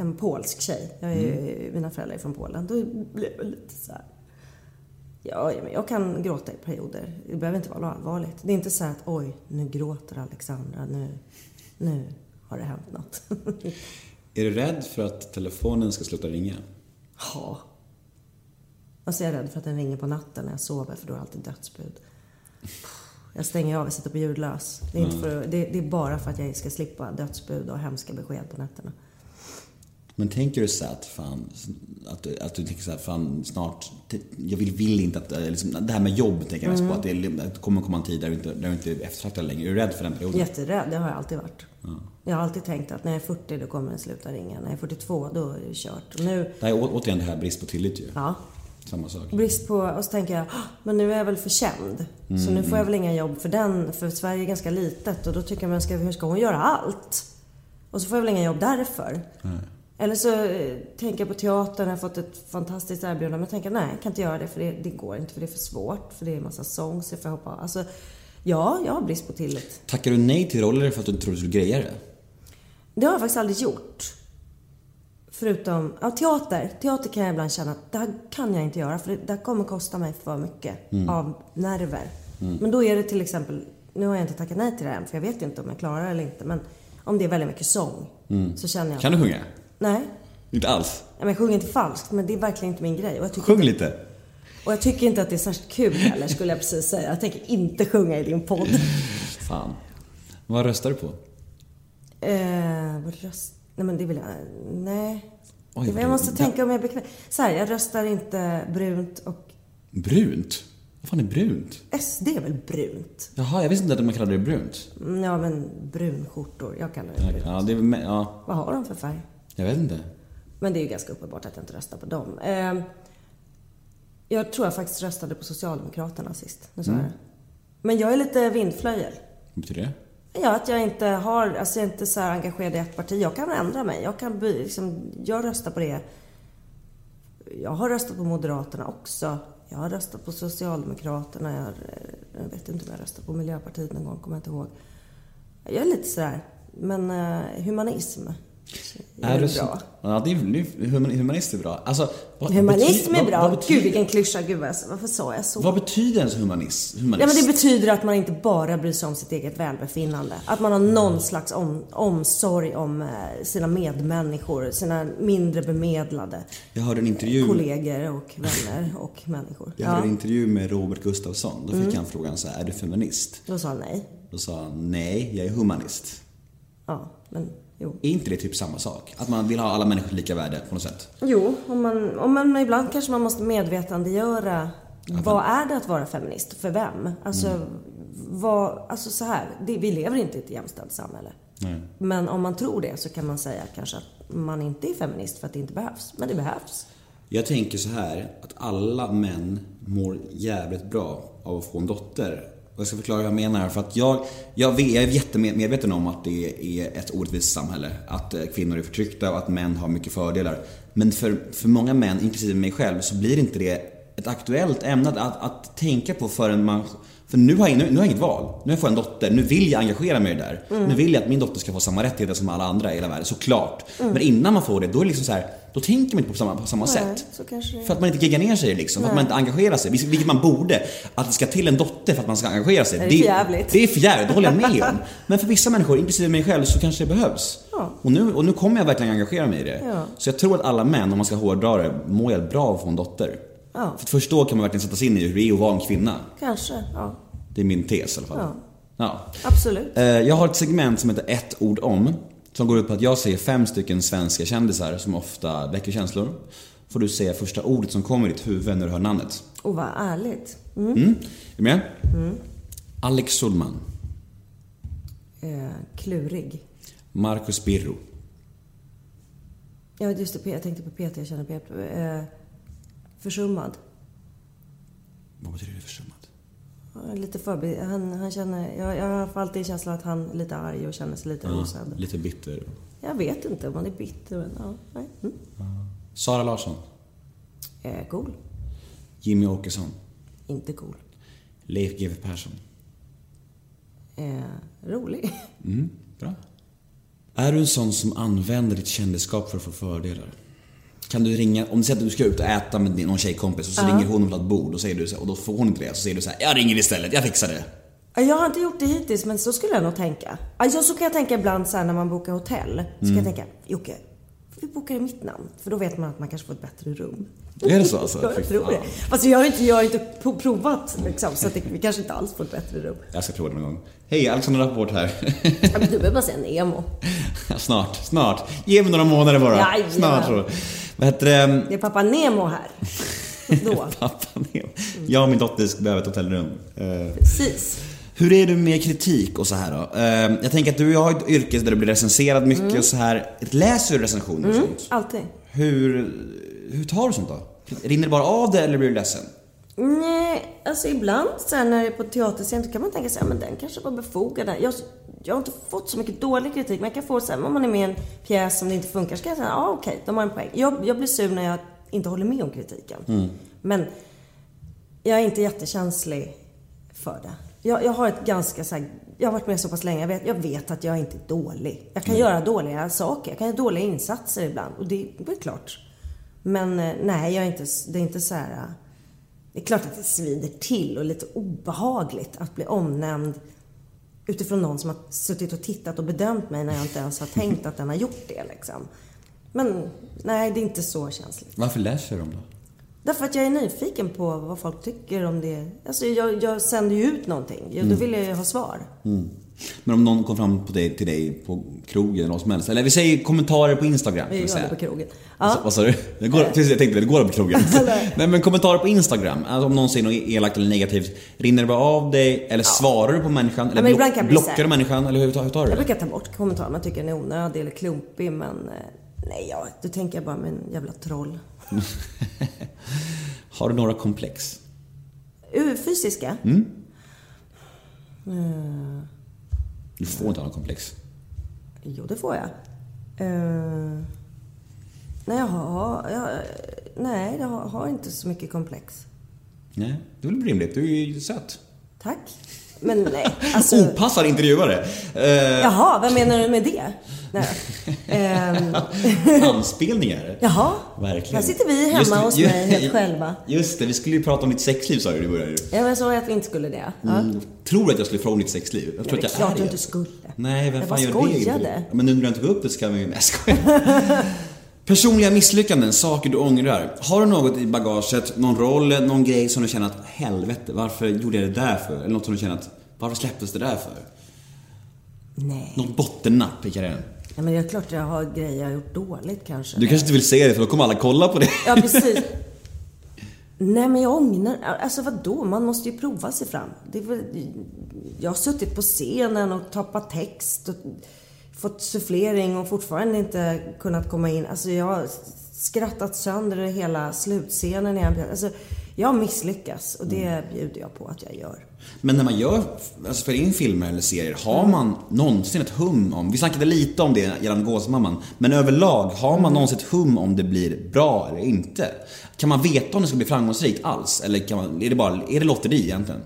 En polsk tjej. Jag är, ju- Mina föräldrar är från Polen. Då blev jag lite så här. Ja, jag kan gråta i perioder. Det behöver inte vara allvarligt. Det är inte så att oj, nu gråter Alexandra. Nu, nu har det hänt något. [LAUGHS] Är du rädd för att telefonen ska sluta ringa? Ja. Och så är jag rädd för att den ringer på natten när jag sover för då är det alltid dödsbud. Jag stänger av, jag sätter på ljudlös. Det är, för, det, det är bara för att jag ska slippa dödsbud och hemska besked på nätterna. Men tänker du så att fan, att du, att du tänker så här, fan snart, jag vill, vill inte att, eh, liksom, det här med jobb tänker jag mest på, att det, det kommer komma en tid där du inte, där du inte är eftertraktad längre. Är du rädd för den perioden? Jätterädd, det har jag alltid varit. Jag har alltid tänkt att när jag är 40 då kommer den sluta ringa. När jag är 42 då är det kört. Och nu, Det här är återigen det här brist på tillit ju. ja. Samma sak. Brist på, och så tänker jag, "Ah, men nu är jag väl för känd. Så nu får jag väl inga jobb för den, för Sverige är ganska litet. Och då tycker jag, men ska, hur ska hon göra allt? Och så får jag väl inga jobb därför. Eller så eh, tänker jag på teatern, jag har fått ett fantastiskt erbjudande. Men jag tänker, nej, jag kan inte göra det för det, det går inte, för det är för svårt. För det är en massa sång, så jag får hoppa. Alltså, ja, jag har brist på tillit. Tackar du nej till roller för att du inte tror du skulle greja det? Det har jag faktiskt aldrig gjort. Förutom, ja teater. Teater kan jag ibland känna att det här kan jag inte göra för det, det här kommer kosta mig för mycket av nerver. Men då är det till exempel, nu har jag inte tackat nej till det än för jag vet inte om jag klarar det eller inte. Men om det är väldigt mycket sång så känner jag... Kan du sjunga? Nej. Inte alls? Ja, men Jag sjunger inte falskt men det är verkligen inte min grej. Och jag, tycker Sjung inte, lite. och jag tycker inte att det är särskilt kul heller skulle jag precis säga. Jag tänker inte sjunga i din podd. [LAUGHS] Fan. Vad röstar du på? Eh, vad röst... Nej men det vill jag... Nej. Oj, jag vad måste du- tänka om jag är bekväm. Så här, jag röstar inte brunt och... Brunt? Vad fan är brunt? SD är väl brunt? Jaha, jag visste inte att man kallade det brunt. Mm, Ja men brunskjortor, jag kallar det brunt. Ja, det är ja, Vad har de för färg? Jag vet inte. Men det är ju ganska uppenbart att jag inte röstar på dem. Eh, jag tror jag faktiskt röstade på Socialdemokraterna sist. Nu sa jag det. Men jag är lite vindflöjel. Vad betyder det? Ja, att jag inte har, alltså jag är inte så engagerad i ett parti. Jag kan ändra mig. Jag kan bli, liksom, jag röstar på det. Jag har röstat på Moderaterna också. Jag har röstat på Socialdemokraterna. Jag, har, eh, jag vet inte om jag röstat på Miljöpartiet någon gång, kommer jag inte ihåg. Jag är lite sådär. Men eh, humanism är, du är så- bra. Ja, det är, humanist är bra. Alltså, vad, Humanism är vad- bra. Vad Gud betyder, vilken klyscha. Gud vad- varför sa jag så? vad betyder ens humanism? Ja humanist? men det betyder att man inte bara bryr sig om sitt eget välbefinnande. Att man har någon slags om, omsorg om eh, sina medmänniskor, sina mindre bemedlade Jag hörde en intervju, kollegor och vänner och människor. jag hörde en Ja, intervju med Robert Gustafsson. Då fick han frågan så här, är du feminist? då sa han nej. Då sa han, nej, jag är humanist. Ja, men jo. Är inte det typ samma sak? Att man vill ha alla människor lika värde på något sätt? Jo, om man, om man, ibland kanske man måste medvetandegöra vad är det att vara feminist? För vem? Alltså, vad, alltså så här, det, vi lever inte i ett jämställt samhälle. Men om man tror det så kan man säga kanske att man inte är feminist för att det inte behövs. Men det behövs. Jag tänker så här, att alla män mår jävligt bra av att få en dotter. Och jag ska förklara vad jag menar. här, För att jag, jag, vet, jag är jättemedveten om att det är ett orättvist samhälle. Att eh, kvinnor är förtryckta och att män har mycket fördelar. Men för, för många män, inklusive mig själv, så blir inte det ett aktuellt ämne att, att tänka på förrän man... För nu har, jag, nu, nu har jag inget val. Nu får jag en dotter. Nu vill jag engagera mig i det där. Nu vill jag att min dotter ska få samma rättigheter som alla andra i hela världen, såklart. Men innan man får det, då är det liksom så här, då tänker man inte på samma, på samma sätt. det är. För att man inte geggar ner sig liksom, för att man inte engagerar sig. Vilket man borde. Att det ska till en dotter för att man ska engagera sig. Det är för jävligt. Det är för jävligt, det håller jag med om. [LAUGHS] Men för vissa människor, inklusive mig själv, så kanske det behövs. Ja. Och, nu, och nu kommer jag verkligen engagera mig i det. Ja. Så jag tror att alla män, om man ska hårdra det, mår bra av att få en dotter. Ja. För att först då kan man verkligen sätta sig in i hur det är att vara en kvinna. Kanske, ja. Det är min tes i alla fall. Ja. Ja. Absolut. Eh, Jag har ett segment som heter ett ord om. Som går ut på att jag säger fem stycken svenska kändisar som ofta väcker känslor. Får du säga första ordet som kommer i ditt huvud när du hör namnet. Och vad ärligt. Mm. Mm. Är du med? Alex Schulman. Eh, klurig. Marcus Birro. Ja, just det. Jag tänkte på Peter. Jag känner Peter. Eh, försummad. Vad betyder det försummat? Ja, Lite förbi. Han, han känner... Jag, jag har alltid känslan att han är lite arg och känner sig lite osedd. Lite bitter. Jag vet inte om han är bitter, men ja. Nej. Mm. Sara Larsson. Eh, cool. Jimmy Åkesson. Inte cool. Leif GW Persson. Eh, rolig. [LAUGHS] Mm, bra. Är du en sån som använder ditt kändisskap för att få fördelar? Kan du ringa, om du säger att du ska ut och äta med din- någon tjejkompis och så ringer hon och vill ha ett bord och, säger du och då får hon inte det. Så säger du så här, jag ringer istället, jag fixar det. Ja, Jag har inte gjort det hittills, men så skulle jag nog tänka. Alltså, så kan jag tänka ibland så här, när man bokar hotell. Så kan jag tänka, Jocke, vi bokar i mitt namn. För då vet man att man kanske får ett bättre rum. Är det så alltså? [LAUGHS] Ja, jag tror det. Fast jag har inte, jag har inte provat liksom, så att det, vi kanske inte alls får ett bättre rum. Jag ska prova det någon gång. Hej, Alexander Rappaport här. Ja, men Du behöver bara säga Nemo. [LAUGHS] snart, snart. Ge mig några månader bara. Jajamän. Snart så. Vad heter det? Det är pappa Nemo här. [LAUGHS] Då. Pappa ner. Jag och min dotter behöver ett hotellrum. Eh, Precis. Hur är du med kritik och så här då? Eh, Jag tänker att du har ett yrke där du blir recenserad mycket Mm. och så här. Läser du recensioner och sånt? Alltid. Hur, hur tar du sånt då? Rinner det bara av det eller blir du ledsen? Nej, alltså ibland så här, när det är på teaterscen så kan man tänka sig, ja men den kanske var befogad. Jag, jag har inte fått så mycket dålig kritik, men jag kan få så här, om man är med i en pjäs som det inte funkar, så kan jag säga, ja okej, de har en poäng. Jag, jag blir sur när jag inte håller med om kritiken. Men jag är inte jättekänslig för det. Jag, jag har ett ganska så här, jag har varit med så pass länge, jag vet, jag vet att jag inte är dålig. Jag kan göra dåliga saker, jag kan göra dåliga insatser ibland och det, det är klart. Men eh, nej, jag är inte, det är inte så här... eh, Det är klart att det svider till och lite obehagligt att bli omnämnd utifrån någon som har suttit och tittat och bedömt mig när jag inte ens har tänkt att den har gjort det liksom. Men nej, det är inte så känsligt. Varför läser du dem då? Därför att jag är nyfiken på vad folk tycker om det. Alltså jag, jag sänder ju ut någonting. Jag, Mm. Då vill jag ju ha svar. Men om någon kom fram på dig, till dig på krogen eller vad som helst. Eller vi säger kommentarer på Instagram. Vi gör det på krogen. Ja. vad sa du? Det går, precis, jag tänkte det går på krogen. [LAUGHS] Nej men kommentarer på Instagram. Alltså om någon säger något elakt eller negativt. Rinner det bara av dig? Eller svarar du på människan? Eller men ibland block, jag blockar du människan? Eller hur, hur tar du Jag det? brukar ta bort kommentarer om jag tycker den är onödig eller klumpig men eh, nej, ja, då tänker jag bara med en jävla troll. [LAUGHS] Har du några komplex? Fysiska? Mm. Du får inte ha några komplex. Jo, det får jag. Uh, nej, jag har, jag, nej, jag har, har inte så mycket komplex. Nej, det är väl rimligt. Du är ju söt. Tack. Men nej, alltså... Opassad intervjuare. Eh, Jaha, vad menar du med det? [LAUGHS] Ehm, anspelningar. jaha, Verkligen. här sitter vi hemma Just det, hos ju- mig helt själva. Just det, vi skulle ju prata om ditt sexliv sa du i början. Ja, men så att vi inte skulle det. Ja. Mm. Tror du att jag skulle fråga om ditt sexliv? Jag Ja, tror det är att jag är du det. inte skulle. Nej, vem Jag fan gör det? skojade. inte? Men nu när du inte tog upp det så kan vi ju... Nej, jag skojar. [LAUGHS] Personliga misslyckanden, saker du ångrar. Har du något i bagaget, någon roll, någon grej som du känner att helvete, varför gjorde jag det där för? Eller något som du känner att, varför släpptes det där för? Nej. Något bottennapp i karriären? Ja, men det är klart jag har grejer jag har gjort dåligt kanske. Du kanske inte vill säga det för då kommer alla kolla på det. Ja, [LAUGHS] precis. Nej, men jag ångrar... Alltså vadå? Man måste ju prova sig fram. Väl, jag har suttit på scenen och tappat text och fått sufflering och fortfarande inte kunnat komma in. Alltså jag har skrattat sönder hela slutscenen i en pjäs. Alltså, jag har misslyckats och det bjuder jag på att jag gör. Men när man gör, alltså spelar in filmer eller serier, har man någonsin ett hum om, vi snackade lite om det gällande Gåsmamman, men överlag, har man någonsin ett hum om det blir bra eller inte? Kan man veta om det ska bli framgångsrikt alls? Eller kan man, är det bara, är det lotteri egentligen?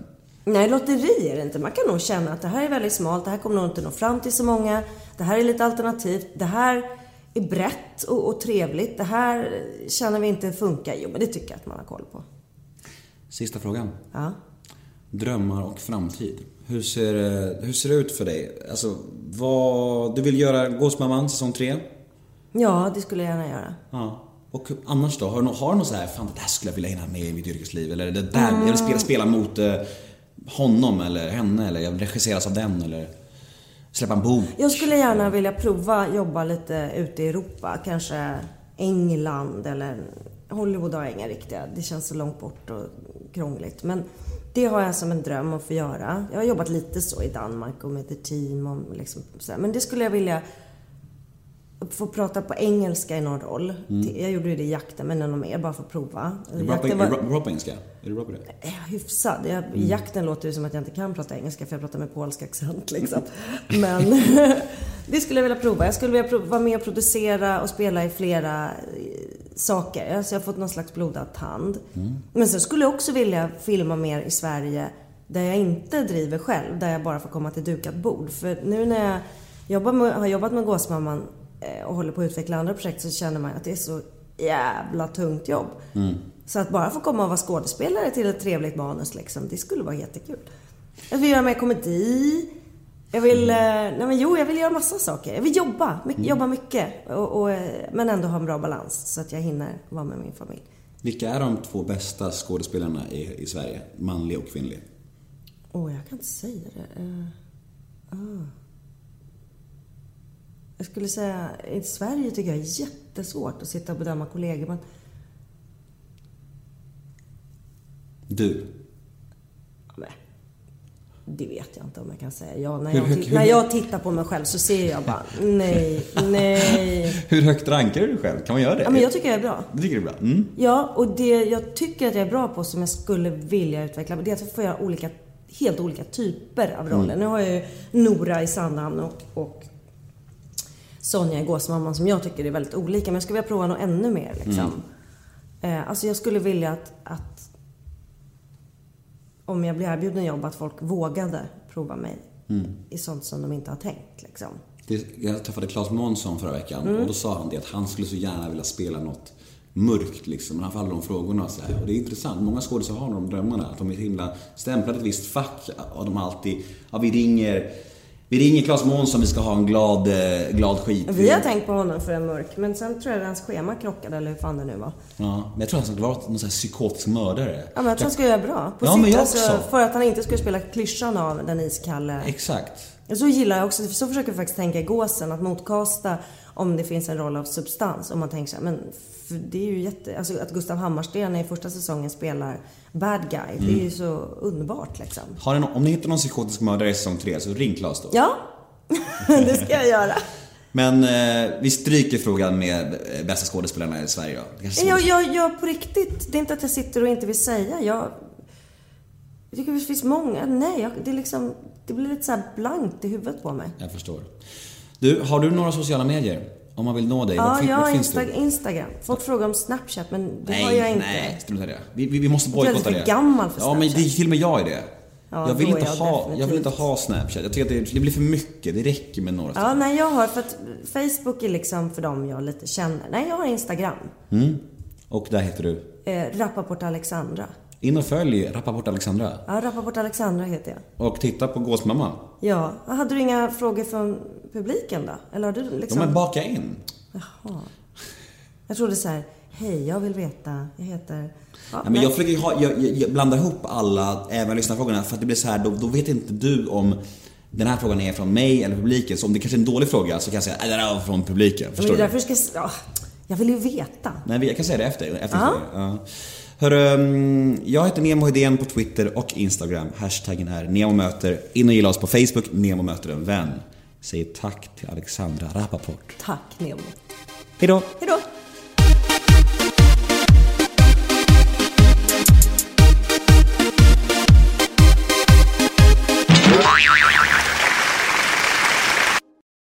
Nej, lotteri är det inte. Man kan nog känna att det här är väldigt smalt, det här kommer nog inte nå fram till så många. Det här är lite alternativt, det här är brett och, och trevligt. Det här känner vi inte funkar. Jo, men det tycker jag att man har koll på. Sista frågan. Ja. Drömmar och framtid. Hur ser, det- hur ser det ut för dig? Alltså, vad, du vill göra Gåsmamman säsong 3? Ja, det skulle jag gärna göra. Ja. Och annars då? Har du, nå- har du något så här, fan det där skulle jag vilja hinna med i mitt yrkesliv? Eller det där, jag vill spela, spela mot eh, honom eller henne eller jag vill regisseras av den eller släppa en bok? Jag skulle gärna vilja prova jobba lite ute i Europa. Kanske England eller Hollywood har jag inga riktiga. Det känns så långt bort och krångligt. Men det har jag som en dröm att få göra. Jag har jobbat lite så i Danmark och med The Team och liksom så här. Men det skulle jag vilja få prata på engelska i någon roll. Jag gjorde det i jakten, men någon mer bara för att prova. Är du bra, på, var- bra, engelska? Är du bra på det? Ja, hyfsad. Jag, I jakten låter det som att jag inte kan prata engelska för jag pratar med polsk accent liksom. [LAUGHS] Men [LAUGHS] det skulle jag vilja prova. Jag skulle vilja prova, vara med och producera och spela i flera eh, saker. Alltså jag har fått någon slags blodad tand. Men sen skulle jag också vilja filma mer i Sverige där jag inte driver själv. Där jag bara får komma till dukat bord. För nu när jag jobbar med, har jobbat med Gåsmamman eh, och håller på att utveckla andra projekt så känner man att det är så jävla tungt jobb. Så att bara få komma och vara skådespelare till ett trevligt manus liksom, det skulle vara jättekul. Jag vill göra mer komedi. Jag vill, eh, nej men jo, jag vill göra massa saker. Jag vill jobba, my- jobba mycket. Och, och, eh, men ändå ha en bra balans så att jag hinner vara med min familj. Vilka är de två bästa skådespelarna i, i Sverige? Manlig och kvinnlig? Åh, jag kan inte säga det. Eh, ah. Jag skulle säga, i Sverige tycker jag är jättesvårt att sitta och bedöma kollegor. Men Du? Det vet jag inte om jag kan säga. Ja, när, jag, hur- när jag tittar på mig själv så ser jag bara, nej, nej. [LAUGHS] Hur högt rankar du dig själv? Kan man göra det? Ja, men jag tycker jag är bra. Du tycker det är bra? Mm. Ja, och det jag tycker att jag är bra på som jag skulle vilja utveckla, det är att får göra olika, helt olika typer av roller. Nu har jag ju Nora i Sandhamn och, och Sonja i Gåsmamman som jag tycker är väldigt olika. Men jag skulle vilja prova något ännu mer liksom. Eh, alltså jag skulle vilja att, att om jag blir erbjuden jobb, att folk vågade prova mig i sånt som de inte har tänkt liksom. Jag träffade Claes Månsson förra veckan Mm. och då sa han det att han skulle så gärna vilja spela något mörkt liksom. Han får alla de frågorna så här. Och det är intressant. Många skådespelare har de drömmarna. Att de är himla stämplade ett visst fack. Och de alltid, ja vi ringer, vi ringer Claes Månsson, vi ska ha en glad, eh, glad skit. Vi har tänkt på honom för en mörk, men sen tror jag att hans schema krockade eller hur fan det nu var. Ja, men jag tror han skulle vara någon sån här psykotisk mördare. Ja, men jag tror han skulle göra bra. På Ja, sitt, men jag alltså, också. För att han inte skulle spela klyschan av den iskalle. Exakt. Så gillar jag också, så försöker jag faktiskt tänka i gåsen, att motkasta om det finns en roll av substans. Om man tänker så här, men det är ju jätte... Alltså att Gustav Hammarsten i första säsongen spelar bad guy, det är Mm. ju så underbart liksom. Har nå- om ni hittar någon psykotisk mördare i säsong 3 så ring Claes då. Ja, [LAUGHS] det ska jag göra. Men eh, vi stryker frågan med eh, bästa skådespelarna i Sverige då. Jag, jag, jag på riktigt, det är inte att jag sitter och inte vill säga. Jag, jag tycker det finns många, nej, jag, det är liksom, det blir lite så här blankt i huvudet på mig. Jag förstår. Du, har du några sociala medier? Om man vill nå dig, Ja, fin- jag har Insta- du? Instagram. Folk frågar om Snapchat, men det Nej, har jag inte. nej, strunta i det. Vi, vi, vi måste är bojkotta det. för gammal för Ja, men det, Snapchat. till och med jag är det. Ja, jag, vill är inte jag ha, jag vill inte ha Snapchat. Jag tycker att det, det blir för mycket. Det räcker med några Ja, nej, jag har, för att Facebook är liksom för dem jag lite känner. Nej, jag har Instagram. Och där heter du? Eh, Rappaport Alexandra. In och följ Rappaport Alexandra. Ja, Rappaport Alexandra heter jag. Och titta på Gåsmamma. Ja. Hade du inga frågor från publiken då? Eller har du liksom... Ja, men baka in. Jaha. Jag trodde så här, hej, jag vill veta, jag heter... Ja, Ja, men jag försöker ha, jag, jag, jag blandar ihop alla, även lyssnarfrågorna, för att det blir så här, då, då vet inte du om den här frågan är från mig eller publiken. Så om det kanske är en dålig fråga så kan jag säga, nej den här var från publiken. Men Förstår det är du? därför jag ska... Ja, jag vill ju veta. Nej, jag kan säga det efter. efter Ja. Hörru, mm, jag heter Nemo Hedén på Twitter och Instagram. Hashtaggen är NEMOMÖTER. In och gilla oss på Facebook, Nemo möter en vän. Säger tack till Alexandra Rappaport. Tack, Nemo. Hejdå! Hej då!